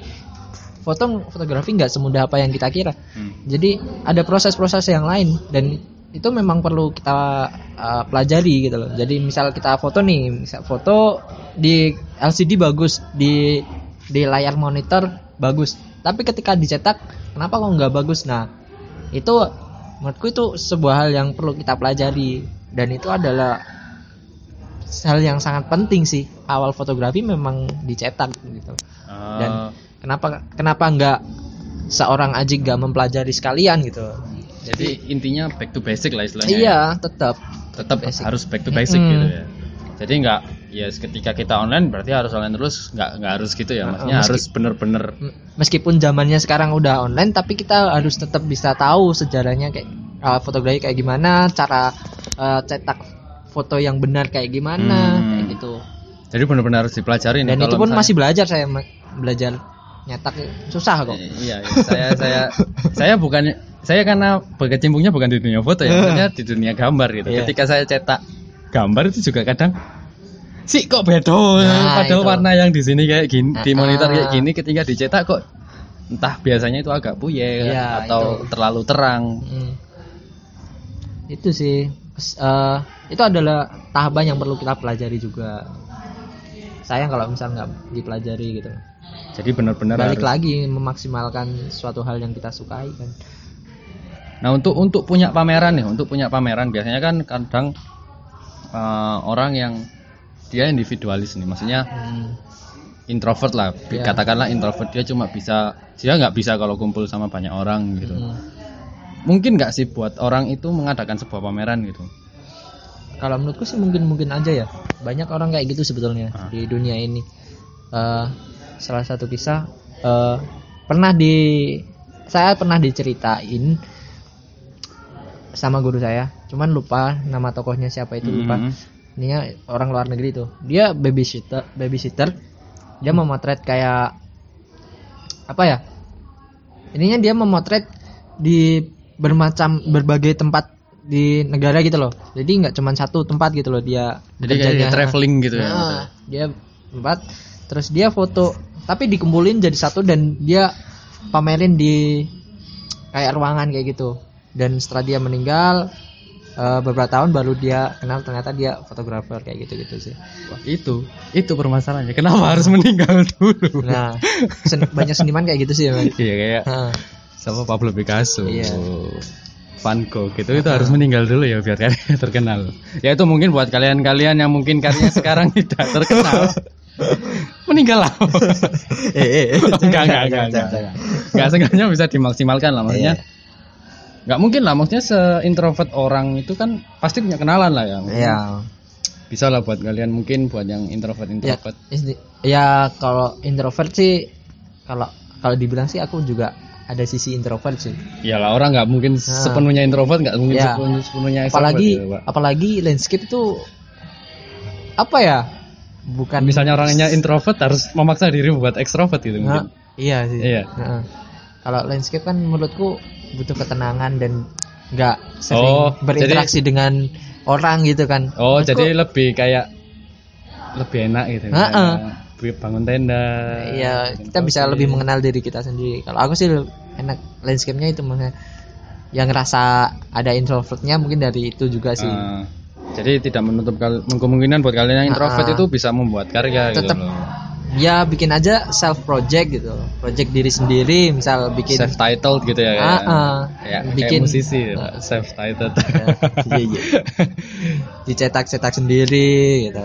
foto fotografi nggak semudah apa yang kita kira. Hmm. Jadi ada proses-proses yang lain dan itu memang perlu kita uh, pelajari gitu loh. Jadi misal kita foto nih, misal foto di LCD bagus, di di layar monitor bagus. Tapi ketika dicetak, kenapa kok nggak bagus? Nah, itu menurutku itu sebuah hal yang perlu kita pelajari dan itu adalah hal yang sangat penting sih awal fotografi memang dicetak gitu dan Ah, kenapa kenapa nggak seorang Ajik nggak mempelajari sekalian gitu jadi intinya back to basic lah istilahnya. ya. iya tetap tetap Basic. harus back to basic Mm-mm. gitu ya. Jadi nggak ya ketika kita online berarti harus online terus nggak nggak harus gitu ya. Maksudnya meski- harus bener-bener meskipun zamannya sekarang udah online tapi kita harus tetap bisa tahu sejarahnya kayak uh, fotografi kayak gimana cara uh, cetak foto yang benar kayak gimana Hmm. kayak gitu jadi bener-bener harus dipelajari nih. dan itu pun misalnya- masih belajar saya belajar nyetak susah kok Iya, iya. saya saya saya bukan saya karena berkecimpungnya bukan di dunia foto ya, maksudnya di dunia gambar gitu. Iya. Ketika saya cetak gambar itu juga kadang sih kok beda Nah, padahal itu. warna yang di sini kayak gini di Ah, monitor ah. kayak gini ketika dicetak kok entah biasanya itu agak puyeng Iya, atau terlalu terang. Hmm. itu sih eh, itu adalah tahapan yang perlu kita pelajari juga sayang kalau misal nggak dipelajari gitu Jadi benar-benar balik harus- lagi memaksimalkan suatu hal yang kita sukai kan Nah untuk untuk punya pameran nih, untuk punya pameran biasanya kan kadang eh, orang yang dia individualis nih, maksudnya Hmm. introvert lah, Iya. katakanlah introvert dia cuma bisa dia nggak bisa kalau kumpul sama banyak orang gitu. Hmm. Mungkin nggak sih buat orang itu mengadakan sebuah pameran gitu? Kalau menurutku sih mungkin mungkin aja ya. Banyak orang kayak gitu sebetulnya Ah. di dunia ini. Eh, salah satu kisah eh, pernah di saya pernah diceritain sama guru saya. Cuman lupa nama tokohnya siapa itu lupa. Mhm. Ini orang luar negeri tuh. Dia babysitter, babysitter. Dia memotret kayak apa ya? Ininya dia memotret di bermacam berbagai tempat di negara gitu loh. Jadi nggak cuma satu tempat gitu loh dia. Jadi kayak traveling gitu ya. Nah, dia tempat terus dia foto tapi dikumpulin jadi satu dan dia pamerin di kayak ruangan kayak gitu. Dan setelah dia meninggal eh, beberapa tahun baru dia kenal ternyata dia fotografer kayak gitu-gitu sih. Wah, itu itu permasalahannya. Kenapa harus meninggal dulu? Nah, sen- banyak seniman kayak gitu sih ya. Iya kayak Heeh. sama Pablo Picasso, Iya. Van Gogh gitu itu harus meninggal dulu ya biar kalian terkenal. Ya itu mungkin buat kalian-kalian yang mungkin karyanya sekarang tidak terkenal. meninggal lah. eh, eh, eh, enggak, enggak, enggak, enggak. Enggak sengaja bisa dimaksimalkan lah maksudnya. Iya. Enggak mungkin lah maksudnya seintrovert orang itu kan pasti punya kenalan lah ya. Iya. Bisa lah buat kalian mungkin buat yang introvert Ya, introvert. isti- ya kalau introvert sih kalau kalau dibilang sih aku juga ada sisi introvert sih. Iyalah orang nggak mungkin sepenuhnya introvert, nggak mungkin Ya. sepenuhnya, sepenuhnya extrovert apalagi Pak. apalagi landscape itu apa ya? Bukan misalnya orangnya introvert harus memaksa diri buat ekstrovert gitu Nah, mungkin. iya sih. Iya. Heeh. Kalau landscape kan menurutku butuh ketenangan dan nggak sering Oh, berinteraksi dengan orang gitu kan. Oh, Menurutku, jadi lebih kayak lebih enak gitu. Heeh. Kayak bangun tenda. ya bikin kita bisa kopi. lebih mengenal diri kita sendiri. Kalau aku sih enak landscape-nya itu maksudnya yang ngerasa ada introvertnya mungkin dari itu juga sih. Ah, jadi tidak menutup kemungkinan buat kalian yang introvert Ah. itu bisa membuat karya Tetep gitu loh. Ya bikin aja self project gitu. Project diri sendiri, misal bikin Self titled gitu ya. Ah, kayak- ah. kayak, Bikin- musisi self titled. Iya, iya. dicetak-cetak sendiri gitu.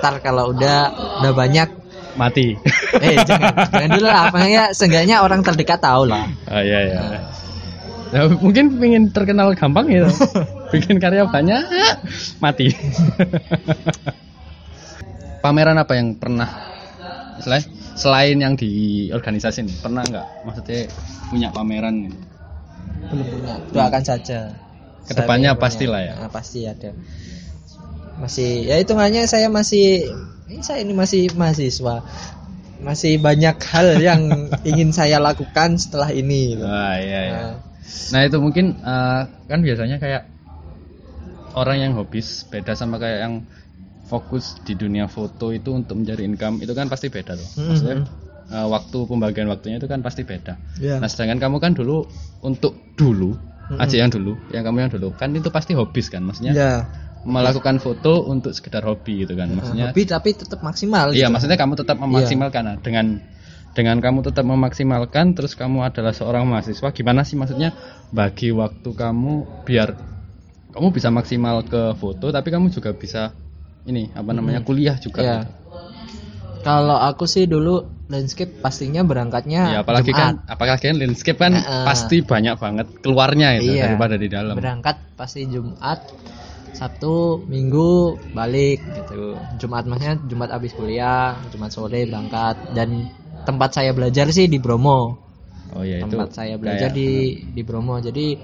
Ntar kalau udah udah banyak Mati. eh jangan jangan dulu lah makanya seenggaknya orang terdekat tahu lah Oh iya iya. Ya, mungkin pengen terkenal gampang gitu. Bikin karya banyak, mati. Pameran apa yang pernah selain selain yang di organisasi nih, pernah nggak? Maksudnya punya pameran gitu? belum punya doakan saja. Ke depannya pastilah ya. Nah, pasti ada. Masih ya hitungannya saya masih ini saya ini masih mahasiswa. Masih banyak hal yang ingin saya lakukan setelah ini Wah iya iya. Nah, Nah itu mungkin eh, kan biasanya kayak orang yang hobis beda sama kayak yang fokus di dunia foto itu untuk mencari income itu kan pasti beda loh. Mm-mm. Maksudnya eh, waktu pembagian waktunya itu kan pasti beda. ya. Nah sedangkan kamu kan dulu untuk dulu aja yang dulu, yang kamu yang dulu kan itu pasti hobis kan, maksudnya ya melakukan foto untuk sekedar hobi gitu kan, maksudnya. hobi tapi tetap maksimal Iya gitu. maksudnya kamu tetap memaksimalkan nah, dengan dengan kamu tetap memaksimalkan terus kamu adalah seorang mahasiswa gimana sih maksudnya bagi waktu kamu biar kamu bisa maksimal ke foto tapi kamu juga bisa ini apa namanya kuliah juga Iya. gitu. Kalau aku sih dulu landscape pastinya berangkatnya Ya, apalagi Jumat. kan apalagi kan landscape kan Heeh. pasti banyak banget keluarnya itu Iya. daripada di dalam. berangkat pasti Jumat Sabtu Minggu balik gitu Jumat maksudnya Jumat habis kuliah Jumat sore berangkat dan tempat saya belajar sih di Bromo Oh ya itu. tempat saya belajar kayak- di di Bromo jadi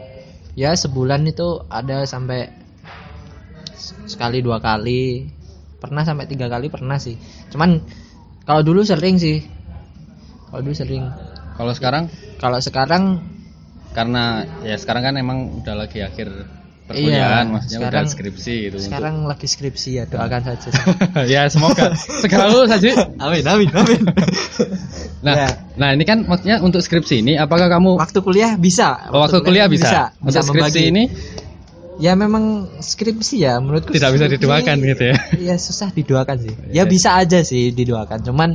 ya sebulan itu ada sampai sekali dua kali pernah sampai tiga kali pernah sih cuman kalau dulu sering sih kalau dulu sering Kalau sekarang kalau sekarang karena ya sekarang kan emang udah lagi akhir perkuliahan Iya, maksudnya sekarang- udah skripsi gitu. sekarang lagi skripsi ya doakan saja ya semoga segera lulus saja. amin amin amin Nah, Ya. nah ini kan maksudnya untuk skripsi ini apakah kamu waktu kuliah bisa oh, waktu kuliah bisa? bisa, Untuk skripsi membagi. ini ya memang skripsi ya menurutku tidak bisa didoakan gitu ya. ya susah didoakan sih Iya. ya bisa aja sih didoakan cuman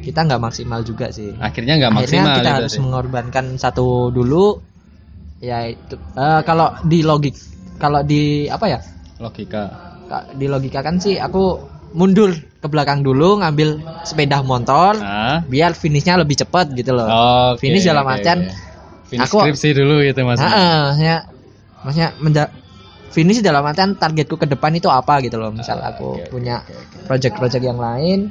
kita nggak maksimal juga sih Akhirnya nggak akhirnya maksimal kita harus sih. mengorbankan satu dulu ya itu Eh, kalau di logik kalau di apa ya logika. Ka- di logika kan sih aku mundur ke belakang dulu ngambil sepeda motor Nah, biar finishnya lebih cepat gitu loh oke, finish dalam oke, artian oke. Finish aku- skripsi dulu gitu mas. Heeh, maksudnya maksudnya menja- finish dalam artian targetku ke depan itu apa gitu loh misal Ah, aku oke, punya oke, oke. project-project yang lain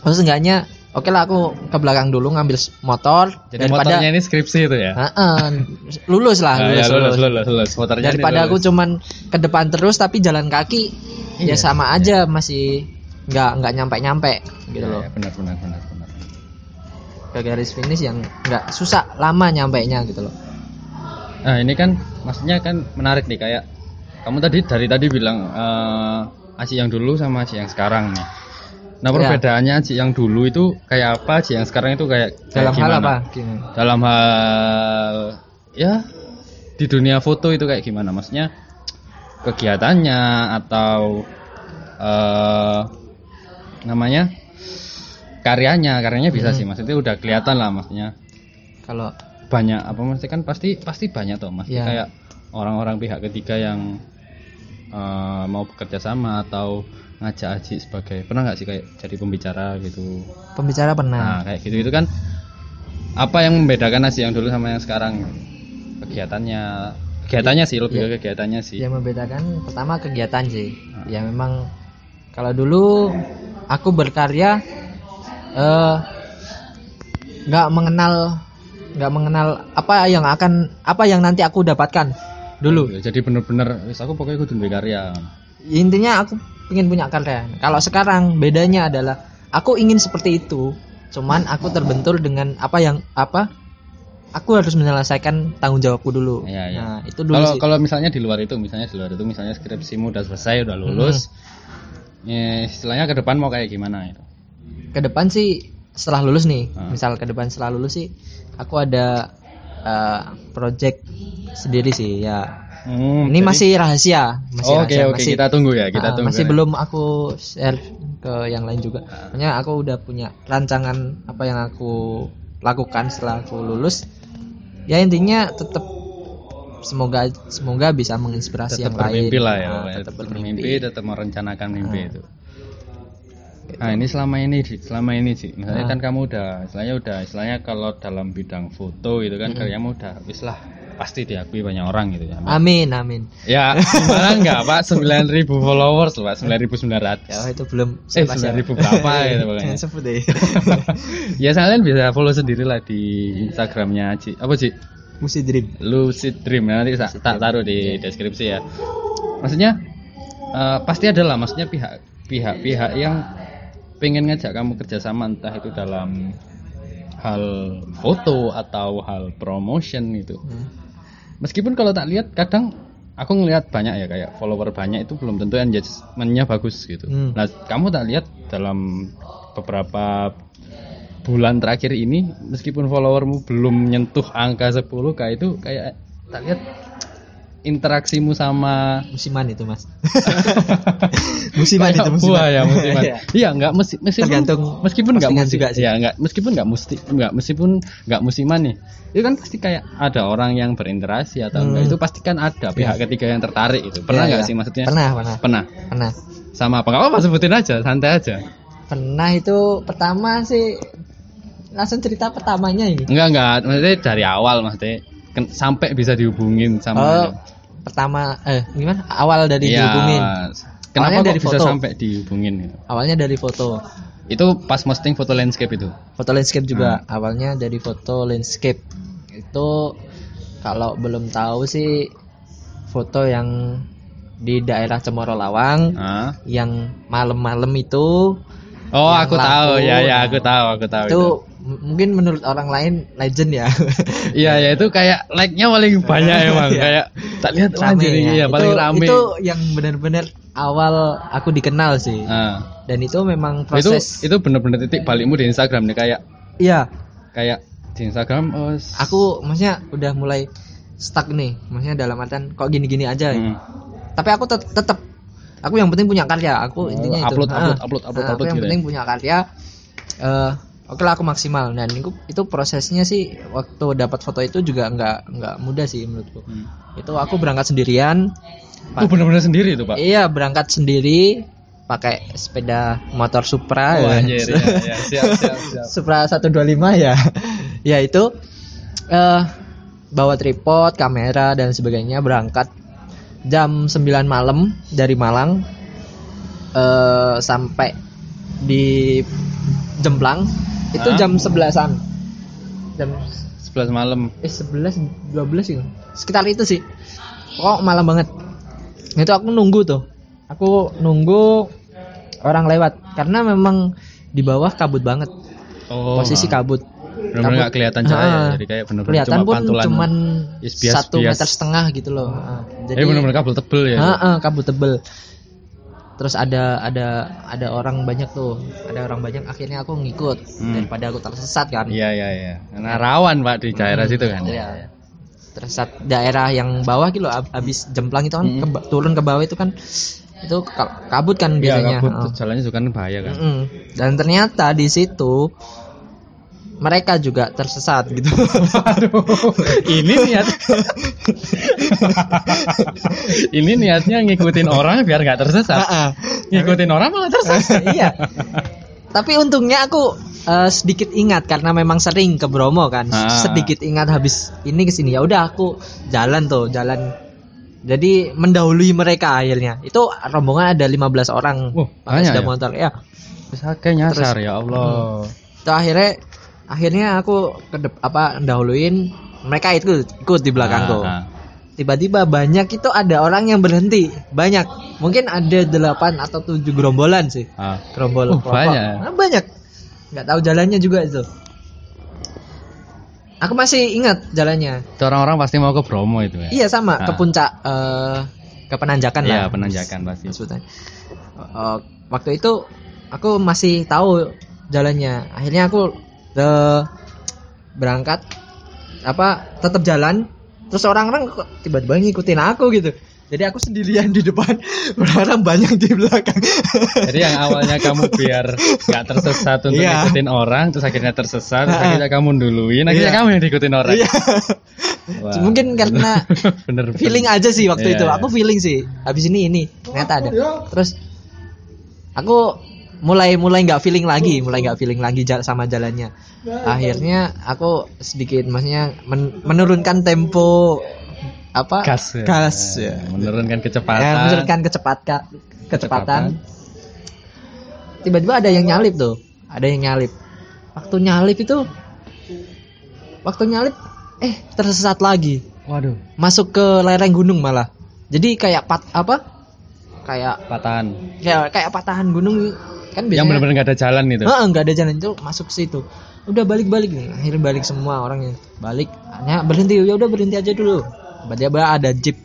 terus enggaknya oke lah aku ke belakang dulu ngambil motor Jadi daripada motornya ini skripsi itu ya? Heeh, lulus lah Ah, lulus, ya, lulus, lulus. lulus, lulus. Motornya daripada aku lulus. cuman ke depan terus tapi jalan kaki Iya, ya sama aja masih nggak nggak nyampe nyampe gitu Iya, loh iya, benar, benar, benar, benar. ke garis finish yang nggak susah lama nyampe nya gitu loh Nah ini kan maksudnya kan menarik nih kayak kamu tadi dari tadi bilang eh Aci yang dulu sama Aci yang sekarang nih. Nah Ya. perbedaannya Aci yang dulu itu kayak apa, Aci yang sekarang itu kayak, kayak dalam hal gimana? apa Gimana? Dalam hal ya di dunia foto itu kayak gimana? Maksudnya kegiatannya atau eh namanya karyanya, karyanya bisa Hmm. sih maksudnya udah kelihatan lah maksudnya kalau banyak apa maksudnya kan pasti pasti banyak tuh mas Iya. kayak orang-orang pihak ketiga yang eh, mau bekerja sama atau ngajak Aji sebagai pernah nggak sih kayak jadi pembicara gitu? Pembicara pernah. Nah kayak gitu itu kan apa yang membedakan Aji yang dulu sama yang sekarang? Kegiatannya kegiatannya sih lebih Iya. ke kegiatannya sih. Yang membedakan pertama kegiatan sih. Ya memang kalau dulu aku berkarya eh nggak mengenal nggak mengenal apa yang akan apa yang nanti aku dapatkan dulu jadi bener-bener wis aku pokoknya kudu duwe karya intinya aku ingin punya karya kalau sekarang bedanya adalah aku ingin seperti itu cuman aku terbentur dengan apa yang apa aku harus menyelesaikan tanggung jawabku dulu Iya, iya. nah itu dulu kalau kalau misalnya di luar itu misalnya di luar itu misalnya skripsimu udah selesai udah lulus Hmm. ya, istilahnya ke depan mau kayak gimana itu ke depan sih setelah lulus nih Ah. misal ke depan setelah lulus sih aku ada eh, project sendiri sih ya Hmm, ini jadi- masih rahasia masih Oke rahasia, oke masih kita tunggu ya kita ah, tunggu. masih ya. belum aku share ke yang lain juga makanya aku udah punya rancangan apa yang aku lakukan setelah aku lulus ya intinya tetap semoga semoga bisa menginspirasi tetap yang lain bermimpi lah ya, Ah, pokoknya. tetap tetap bermimpi bermimpi, tetap merencanakan mimpi Ah. itu. Nah ini selama ini sih, selama ini sih, misalnya Ah. kan kamu udah, istilahnya udah, istilahnya kalau dalam bidang foto gitu kan, karyamu udah, wis lah, pasti diakui banyak orang gitu ya. amin amin Ya, gimana enggak Pak? 9000 followers loh Pak, 9900. ya itu belum Eh, siapa siapa. 9000 berapa gitu pokoknya. jangan sebut deh ya kalian bisa follow sendiri lah di Instagramnya Ci. Apa sih? Musi Dream Lucid Dream ya, nanti tak tak taruh di deskripsi ya. Maksudnya eh, pasti ada lah, maksudnya pihak pihak-pihak yang pengen ngajak kamu kerjasama entah itu dalam hal foto atau hal promotion itu. Hmm. Meskipun kalau tak lihat kadang aku ngelihat banyak ya kayak follower banyak itu belum tentu engagementnya bagus gitu. Hmm. Nah kamu tak lihat dalam beberapa bulan terakhir ini meskipun followermu belum menyentuh angka 10 kayak itu kayak tak lihat interaksimu sama musiman itu mas musiman itu musiman buah ya musiman. Iya. Iya enggak mesti meskipun Tergantung meskipun enggak postingan musim juga sih. Ya enggak meskipun enggak mesti enggak meskipun enggak musiman nih. Itu kan pasti kayak ada orang yang berinteraksi atau enggak Hmm. itu pasti kan ada pihak ketiga yang tertarik itu. Pernah Iya, enggak iya. sih maksudnya? pernah pernah Pernah. pernah sama apa? Apa sebutin aja, santai aja. Pernah itu pertama sih langsung cerita pertamanya ini. Enggak enggak, maksudnya dari awal maksudnya sampai bisa dihubungin sama Oh, pertama eh gimana? Awal dari Iya, dihubungin. Kenapa Awalnya kok dari bisa foto. sampai dihubungin gitu? Awalnya dari foto. Itu pas posting foto landscape itu. Foto landscape juga. Hmm. Awalnya dari foto landscape. Itu kalau belum tahu sih foto yang di daerah Cemoro Lawang Ah. yang malam-malam itu Oh, Yang aku tahu. lampu. Ya ya, aku tahu, aku tahu itu itu. mungkin menurut orang lain legend ya. Iya, ya itu kayak like-nya paling banyak emang. Iya. Kayak tak lihat Rame anjir ya. ya, paling itu, rame. Itu yang benar-benar awal aku dikenal sih. Ah. Dan itu memang itu proses. itu bener-bener titik balikmu di Instagram nih kayak Iya, kayak di Instagram oh, aku maksudnya udah mulai stuck nih. Maksudnya dalam artian kok gini-gini aja. Hmm. Tapi aku tet- tetap aku yang penting punya karya. Aku Oh, intinya itu. upload, Ah. upload, upload, upload, Ah, upload Aku yang gitu penting punya karya. Eh, oke lah aku maksimal dan itu, itu prosesnya sih waktu dapat foto itu juga nggak nggak mudah sih menurutku. Hmm. Itu aku berangkat sendirian. Oh, bener-bener sendiri itu, Pak. Iya berangkat sendiri pakai sepeda motor Supra Oh, ya. anjir, ya, ya. Siap, siap, siap. Supra 125 ya. ya itu eh bawa tripod, kamera dan sebagainya berangkat jam 9 malam dari Malang eh sampai di Jemplang itu Hah? jam 11-an. Jam 11 malam. eh 11 12 gitu. Sekitar itu sih. Kok malam banget. Itu aku nunggu tuh. Aku nunggu orang lewat karena memang di bawah kabut banget. Oh. Posisi kabut. Bener-bener nggak kelihatan cahaya, Ah, jadi kayak bener-bener kelihatan cuma pun pantulan. cuman Yes, bias, satu bias. meter setengah gitu loh. Ah, Jadi bener-bener kabel tebel ya. Ah, ah, kabut tebel. Terus ada ada ada orang banyak tuh, ada orang banyak. Akhirnya aku ngikut Hmm. daripada aku tersesat kan. Iya, iya, iya. Karena rawan, Pak, di daerah Hmm, situ kan. Iya. Tersesat daerah yang bawah gitu loh, ab- abis jemplang itu kan Hmm. ke- turun ke bawah itu kan itu ka- kabut kan Iya, biasanya. kabut Ah. jalannya juga kan bahaya kan. Mm-mm. Dan ternyata di situ mereka juga tersesat gitu. ini niat ini niatnya ngikutin orang biar nggak tersesat Ah, ah. ngikutin orang malah tersesat iya. Tapi untungnya aku eh, sedikit ingat karena memang sering ke Bromo kan. Ah. Sedikit ingat habis ini ke sini. Ya udah aku jalan tuh, jalan. Jadi mendahului mereka akhirnya. Itu rombongan ada 15 orang. Wah, pakai banyak sepeda ya? motor. Ya. bisa kayak nyasar ya Allah Itu akhirnya akhirnya aku ke dep- apa dahuluin mereka itu ikut di belakangku. Ah, ah. Tiba-tiba banyak itu ada orang yang berhenti. Banyak. Mungkin ada 8 atau 7 gerombolan sih. Ah. Gerombol kelompok. banyak. Ah, banyak. Nggak tahu jalannya juga itu. Aku masih ingat jalannya. Itu orang-orang pasti mau ke Bromo itu ya Iya sama ke Ah. puncak eh, ke penanjakan lah. Iya, penanjakan pasti Maksudnya. Eh, waktu itu aku masih tahu jalannya. Akhirnya aku eh, berangkat apa tetap jalan. Terus orang-orang kok tiba-tiba ngikutin aku gitu. Jadi aku sendirian di depan, orang banyak di belakang. jadi yang awalnya kamu biar nggak tersesat untuk Iya. ngikutin orang terus akhirnya tersesat terus ah. akhirnya kamu duluin akhirnya Iya. kamu yang diikutin orang Iya. Wah. Mungkin karena bener feeling aja sih waktu Iya, itu. iya. Aku feeling sih. Habis ini ini ternyata ada. Terus aku mulai mulai nggak feeling lagi, mulai nggak feeling lagi sama jalannya. Akhirnya aku sedikit maksudnya men- menurunkan tempo apa? gas ya. Gas, ya. menurunkan kecepatan Ya, menurunkan kecepatan kecepatan. Tiba-tiba ada yang nyalip tuh. Ada yang nyalip. Waktu nyalip itu waktu nyalip eh tersesat lagi waduh masuk ke lereng gunung malah jadi kayak pat apa kayak patahan kayak kayak patahan gunung kan biasanya yang benar-benar nggak ada jalan itu. Heeh, nggak ada jalan itu masuk ke situ. Udah balik balik nih akhirnya balik semua orangnya balik. Hanya berhenti ya udah berhenti aja dulu. Tiba-tiba ada jeep.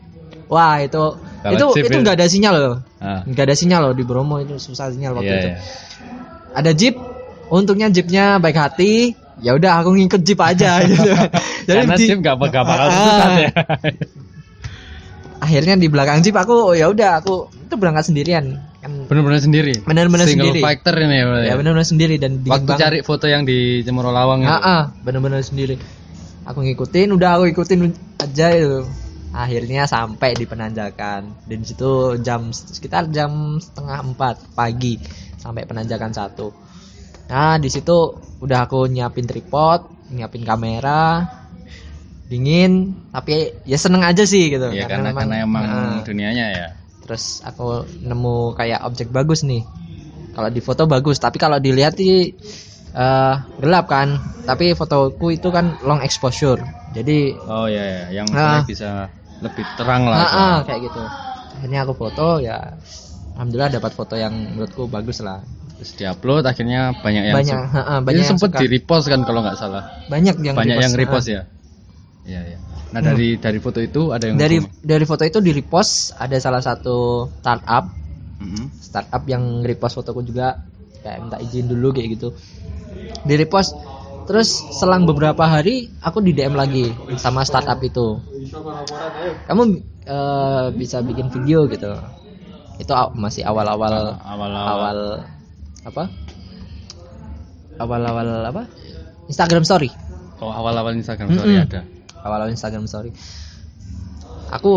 Wah itu Kalau itu jeep itu nggak ada sinyal loh. Ah, nggak ada sinyal loh di Bromo itu susah sinyal waktu iya, itu. iya. ada jeep untungnya jeepnya baik hati. Ya udah aku ngikut jeep aja gitu. Karena di- jeep nggak bakal bakal Ah. tersesat ya. Akhirnya di belakang jeep aku ya udah aku itu berangkat sendirian benar-benar sendiri? Benar-benar single sendiri. factor ini ya, ya? Benar-benar sendiri dan waktu banget. cari foto yang di Cemoro Lawang Ah, ah, benar-benar sendiri. Aku ngikutin udah aku ikutin aja itu. Akhirnya sampai di penanjakan. Dan di situ jam sekitar jam setengah empat pagi sampai penanjakan satu. Nah di situ udah aku nyiapin tripod nyiapin kamera dingin tapi ya seneng aja sih gitu. Ya karena karena emang Nah, dunianya ya terus aku nemu kayak objek bagus nih. Kalau di foto bagus tapi kalau dilihat di eh, gelap kan. Tapi fotoku itu kan long exposure. Jadi oh ya, ya. yang maksudnya bisa lebih terang lah ah, ah, kayak gitu. Akhirnya aku foto ya alhamdulillah dapat foto yang menurutku bagus lah. Terus diupload akhirnya banyak yang banyak ah, Ini banyak yang sempet suka. di repost kan kalau nggak salah? Banyak yang banyak yang repost ah. ya? Iya iya nah dari dari foto itu ada yang dari hukum? dari foto itu di repost ada salah satu startup. Mm-mm. startup yang repost fotoku juga. Kayak minta izin dulu kayak gitu. Di repost terus selang beberapa hari aku di DM lagi sama startup itu. Kamu eh, bisa bikin video gitu. Itu masih awal-awal awal-awal. awal apa? Awal-awal apa? Instagram story. Oh awal-awal Instagram story Mm-mm. ada awal-awal Instagram story aku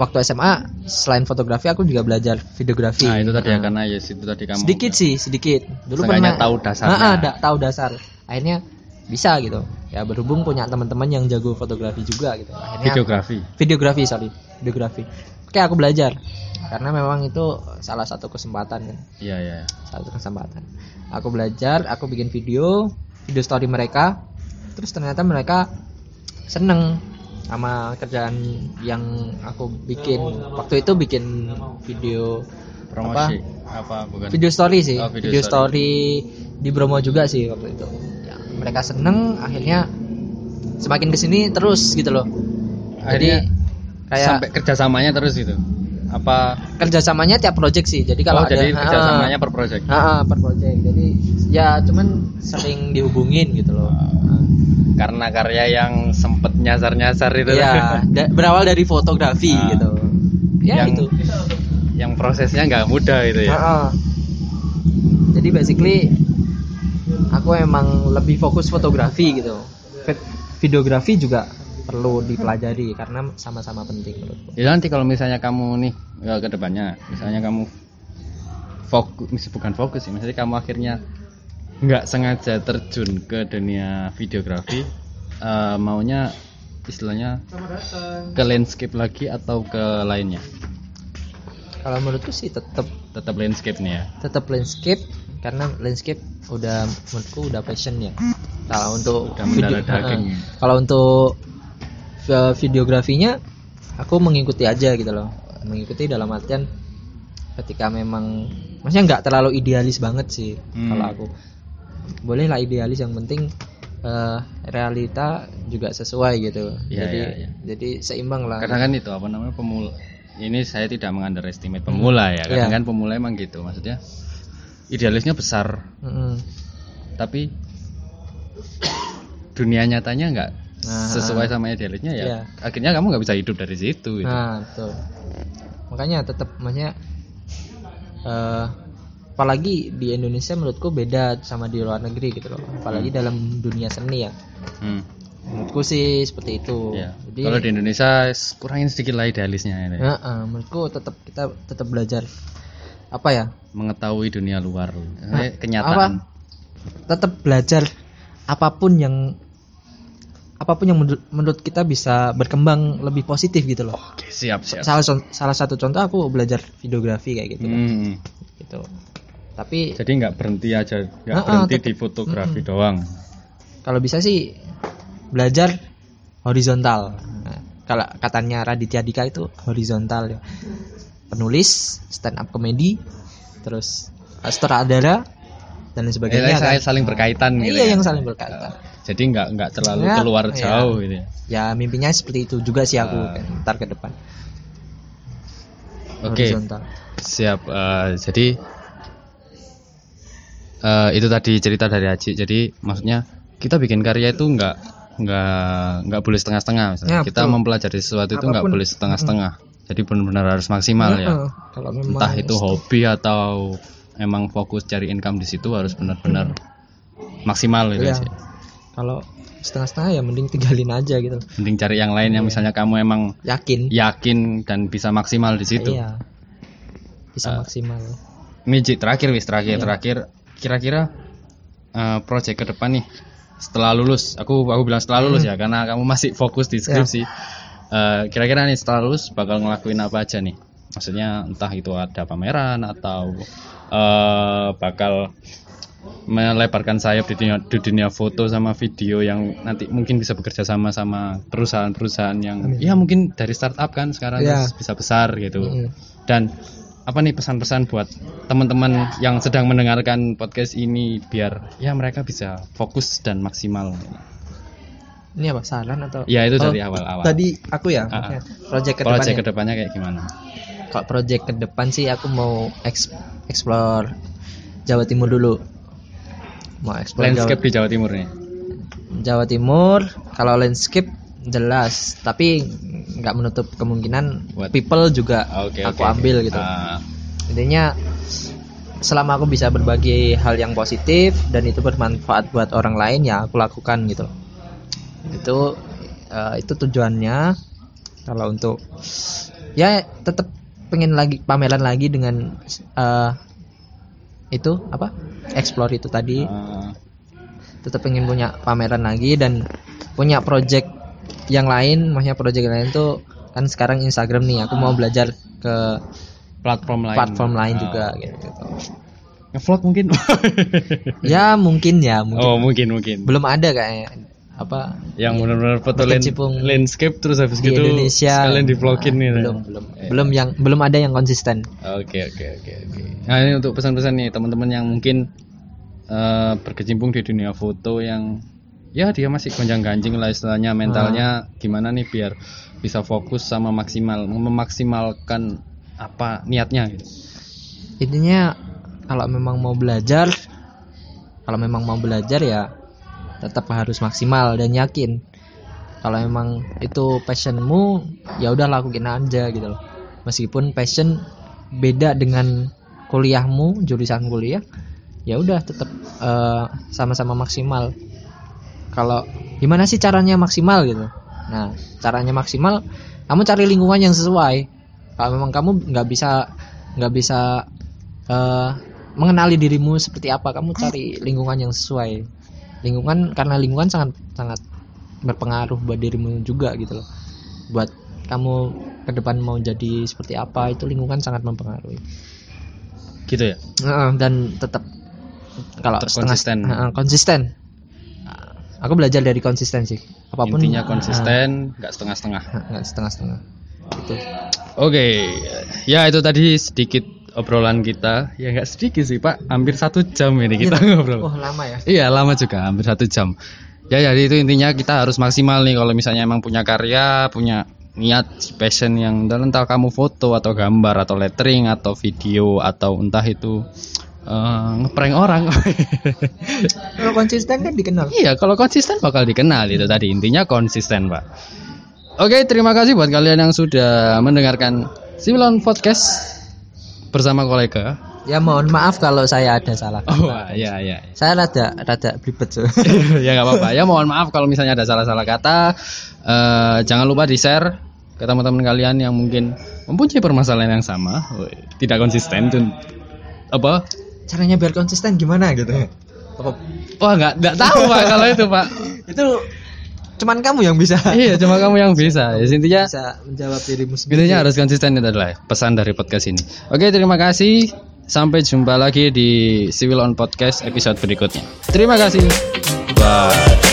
waktu SMA selain fotografi aku juga belajar videografi. Nah itu tadi ya Nah, karena ya itu tadi kamu sedikit sih sedikit. Dulu pernah tahu dasarnya. Ah, ah, da- tahu dasar. Akhirnya bisa gitu. Ya berhubung punya teman-teman yang jago fotografi juga gitu. Akhirnya videografi? Videografi sorry. Videografi. Oke aku belajar. Karena memang itu salah satu kesempatan kan. Iya iya. Satu kesempatan. Aku belajar aku bikin video video story mereka. Terus ternyata mereka seneng. Sama kerjaan yang aku bikin. Waktu itu bikin video promosi. apa, bukan? Video story sih. Oh, video video, story. di Bromo juga sih waktu itu. Ya, mereka seneng akhirnya semakin ke sini terus gitu loh. Akhirnya jadi kayak sampai kerjasamanya terus gitu apa kerjasamanya tiap project sih. Jadi kalau oh jadi ada kerjasamanya per project. Ah, ah, per project. Jadi ya cuman sering dihubungin gitu loh. Karena karya yang sempet nyasar-nyasar itu. Ya da- berawal dari fotografi Ah. gitu. Ya yang itu. yang prosesnya nggak mudah itu ya. Ah, ah. jadi basically aku emang lebih fokus fotografi gitu. Vid- videografi juga perlu dipelajari karena sama-sama penting menurutku Ya nanti kalau misalnya kamu nih ya, ke depannya, misalnya kamu fokus, bukan fokus sih, misalnya kamu akhirnya nggak sengaja terjun ke dunia videografi, eh, maunya istilahnya ke landscape lagi atau ke lainnya? kalau menurutku sih tetap Tetap landscape nih ya. tetap landscape karena landscape udah menurutku udah passion ya kalau untuk Udah. Ah, kalau untuk videografinya aku mengikuti aja gitu loh mengikuti dalam artian ketika memang maksudnya nggak terlalu idealis banget sih Hmm. kalau aku boleh lah idealis yang penting eh, realita juga sesuai gitu Iya, jadi iya, iya. jadi seimbang lah Kadang kan itu apa namanya pemula. Ini saya tidak mengunderestimate pemula ya. Kadang Iya. kan pemula emang gitu, maksudnya idealisnya besar, Mm-mm. tapi dunia nyatanya nggak Nah, sesuai sama idealisnya ya Iya. akhirnya kamu nggak bisa hidup dari situ gitu. Nah, betul. Makanya tetap maksudnya eh apalagi di Indonesia menurutku beda sama di luar negeri gitu loh. Apalagi dalam dunia seni ya. Hmm, Menurutku sih seperti itu. iya. Jadi kalau di Indonesia kurangin sedikit lah idealisnya ini. ya, eh, menurutku tetap kita tetap belajar apa ya? mengetahui dunia luar Nah, Eh, kenyataan Tetap belajar apa pun yang apa pun yang menurut, menurut kita bisa berkembang lebih positif gitu loh. oke siap siap Salah salah satu contoh aku belajar videografi kayak gitu. kan. Hmm, Gitu. Tapi jadi nggak berhenti aja nggak ah, berhenti di fotografi doang kalau bisa sih belajar horizontal Nah, kalau katanya Raditya Dika itu horizontal ya penulis stand up comedy terus sutradara dan sebagainya saya kan. saling berkaitan gitu iya ya. yang saling berkaitan jadi nggak nggak terlalu Ya, keluar iya. jauh gitu ya. ya mimpinya seperti itu juga sih aku kan, ntar ke depan Oke. horizontal Siap. eh, jadi eh, itu tadi cerita dari Aji. Jadi maksudnya kita bikin karya itu nggak nggak nggak boleh setengah-setengah. misalnya. Ya, kita betul. mempelajari sesuatu itu nggak Apa pun. boleh setengah-setengah. Jadi benar-benar harus maksimal ya. Heeh, kalau memang Entah itu hobi atau emang fokus cari income di situ harus benar-benar maksimal gitu Iya. sih. Kalau setengah-setengah ya mending tinggalin aja gitu. Mending cari yang lain yang misalnya kamu emang yakin. Yakin dan bisa maksimal di situ. Iya. Bisa maksimal. Miji terakhir wis terakhir Iya. terakhir. Kira-kira eh, project ke depan nih setelah lulus aku aku bilang setelah lulus ya karena kamu masih fokus di skripsi Eh, kira-kira nih setelah lulus bakal ngelakuin apa aja nih? Maksudnya entah itu ada pameran atau eh, bakal melebarkan sayap di dunia, di dunia foto sama video yang nanti mungkin bisa bekerja sama sama perusahaan-perusahaan yang ya mungkin dari startup kan sekarang terus bisa besar gitu. Mm. dan apa nih pesan-pesan buat teman-teman yang sedang mendengarkan podcast ini biar ya mereka bisa fokus dan maksimal. Ini apa saran atau ya itu Oh, dari awal-awal. tadi aku ya? Ah. project ke project depannya. ke depannya kayak gimana? Kalau project ke depan sih aku mau eks- explore Jawa Timur dulu mau explore Jawa, landscape di Jawa Timur nih. Jawa Timur kalau landscape jelas tapi nggak menutup kemungkinan Buat- people juga oke aku oke, ambil oke. gitu. Ah, intinya selama aku bisa berbagi hal yang positif dan itu bermanfaat buat orang lain ya aku lakukan gitu. Itu eh, itu tujuannya. Kalau untuk ya tetap pengen lagi pameran lagi dengan eh, itu apa? Explore itu tadi. Tetap pengen punya pameran lagi dan punya project yang lain maksudnya project yang lain tuh kan sekarang Instagram nih aku mau belajar ke platform lain. platform lain Ah, juga gitu. ngevlog mungkin? Ya mungkin ya mungkin. oh mungkin mungkin. Belum ada kayaknya apa yang benar-benar foto Berkecimpung landscape terus habis di gitu Indonesia. sekalian di vlogin nih belum belum belum yang belum ada yang konsisten. Oke oke oke oke. Nah ini untuk pesan-pesan nih teman-teman yang mungkin eh, berkecimpung di dunia foto yang ya dia masih gonjang-ganjing lah istilahnya mentalnya gimana nih biar bisa fokus sama maksimal memaksimalkan apa niatnya gitu. Intinya kalau memang mau belajar kalau memang mau belajar ya tetap harus maksimal dan yakin. Kalau memang itu passionmu ya udah lakuin aja gitu loh. Meskipun passion beda dengan kuliahmu, jurusan kuliah, ya udah tetap eh, sama-sama maksimal. Kalau gimana sih caranya maksimal gitu? Nah, caranya maksimal, kamu cari lingkungan yang sesuai. Kalau memang kamu nggak bisa nggak bisa eh, mengenali dirimu seperti apa, kamu cari lingkungan yang sesuai. Lingkungan karena lingkungan sangat sangat berpengaruh buat dirimu juga gitu loh. Buat kamu ke depan mau jadi seperti apa itu lingkungan sangat mempengaruhi. Gitu ya. Dan tetap kalau Tetap setengah konsisten. Konsisten. Aku belajar dari konsisten sih. Apa pun Intinya konsisten, nggak setengah-setengah. Heeh, nggak setengah-setengah. Gitu. Oke, ya itu tadi sedikit obrolan kita. Ya nggak sedikit sih Pak, hampir satu jam ini kita ngobrol. Oh, lama ya. Iya lama juga hampir satu jam. Ya jadi itu intinya kita harus maksimal nih kalau misalnya emang punya karya, punya niat, passion yang dan entah kamu foto atau gambar atau lettering atau video atau entah itu eh, ngeprank orang. Kalau konsisten kan dikenal. iya kalau konsisten bakal dikenal itu tadi intinya konsisten pak. Oke terima kasih buat kalian yang sudah mendengarkan Sibilon Podcast bersama kolega. Ya mohon maaf kalau saya ada salah. Oh iya iya. Saya rada rada belibet so. ya nggak apa-apa ya mohon maaf kalau misalnya ada salah-salah kata Eh, jangan lupa di share ke teman-teman kalian yang mungkin mempunyai permasalahan yang sama tidak konsisten dan apa Caranya biar konsisten gimana gitu. Apa- wah nggak nggak tahu pak kalau itu pak Itu cuman kamu yang bisa. Iya cuma kamu yang bisa ya intinya bisa menjawab dirimu sendiri. intinya harus konsisten itu adalah pesan dari podcast ini. Oke terima kasih. Sampai jumpa lagi di Civil on Podcast episode berikutnya. Terima kasih. Bye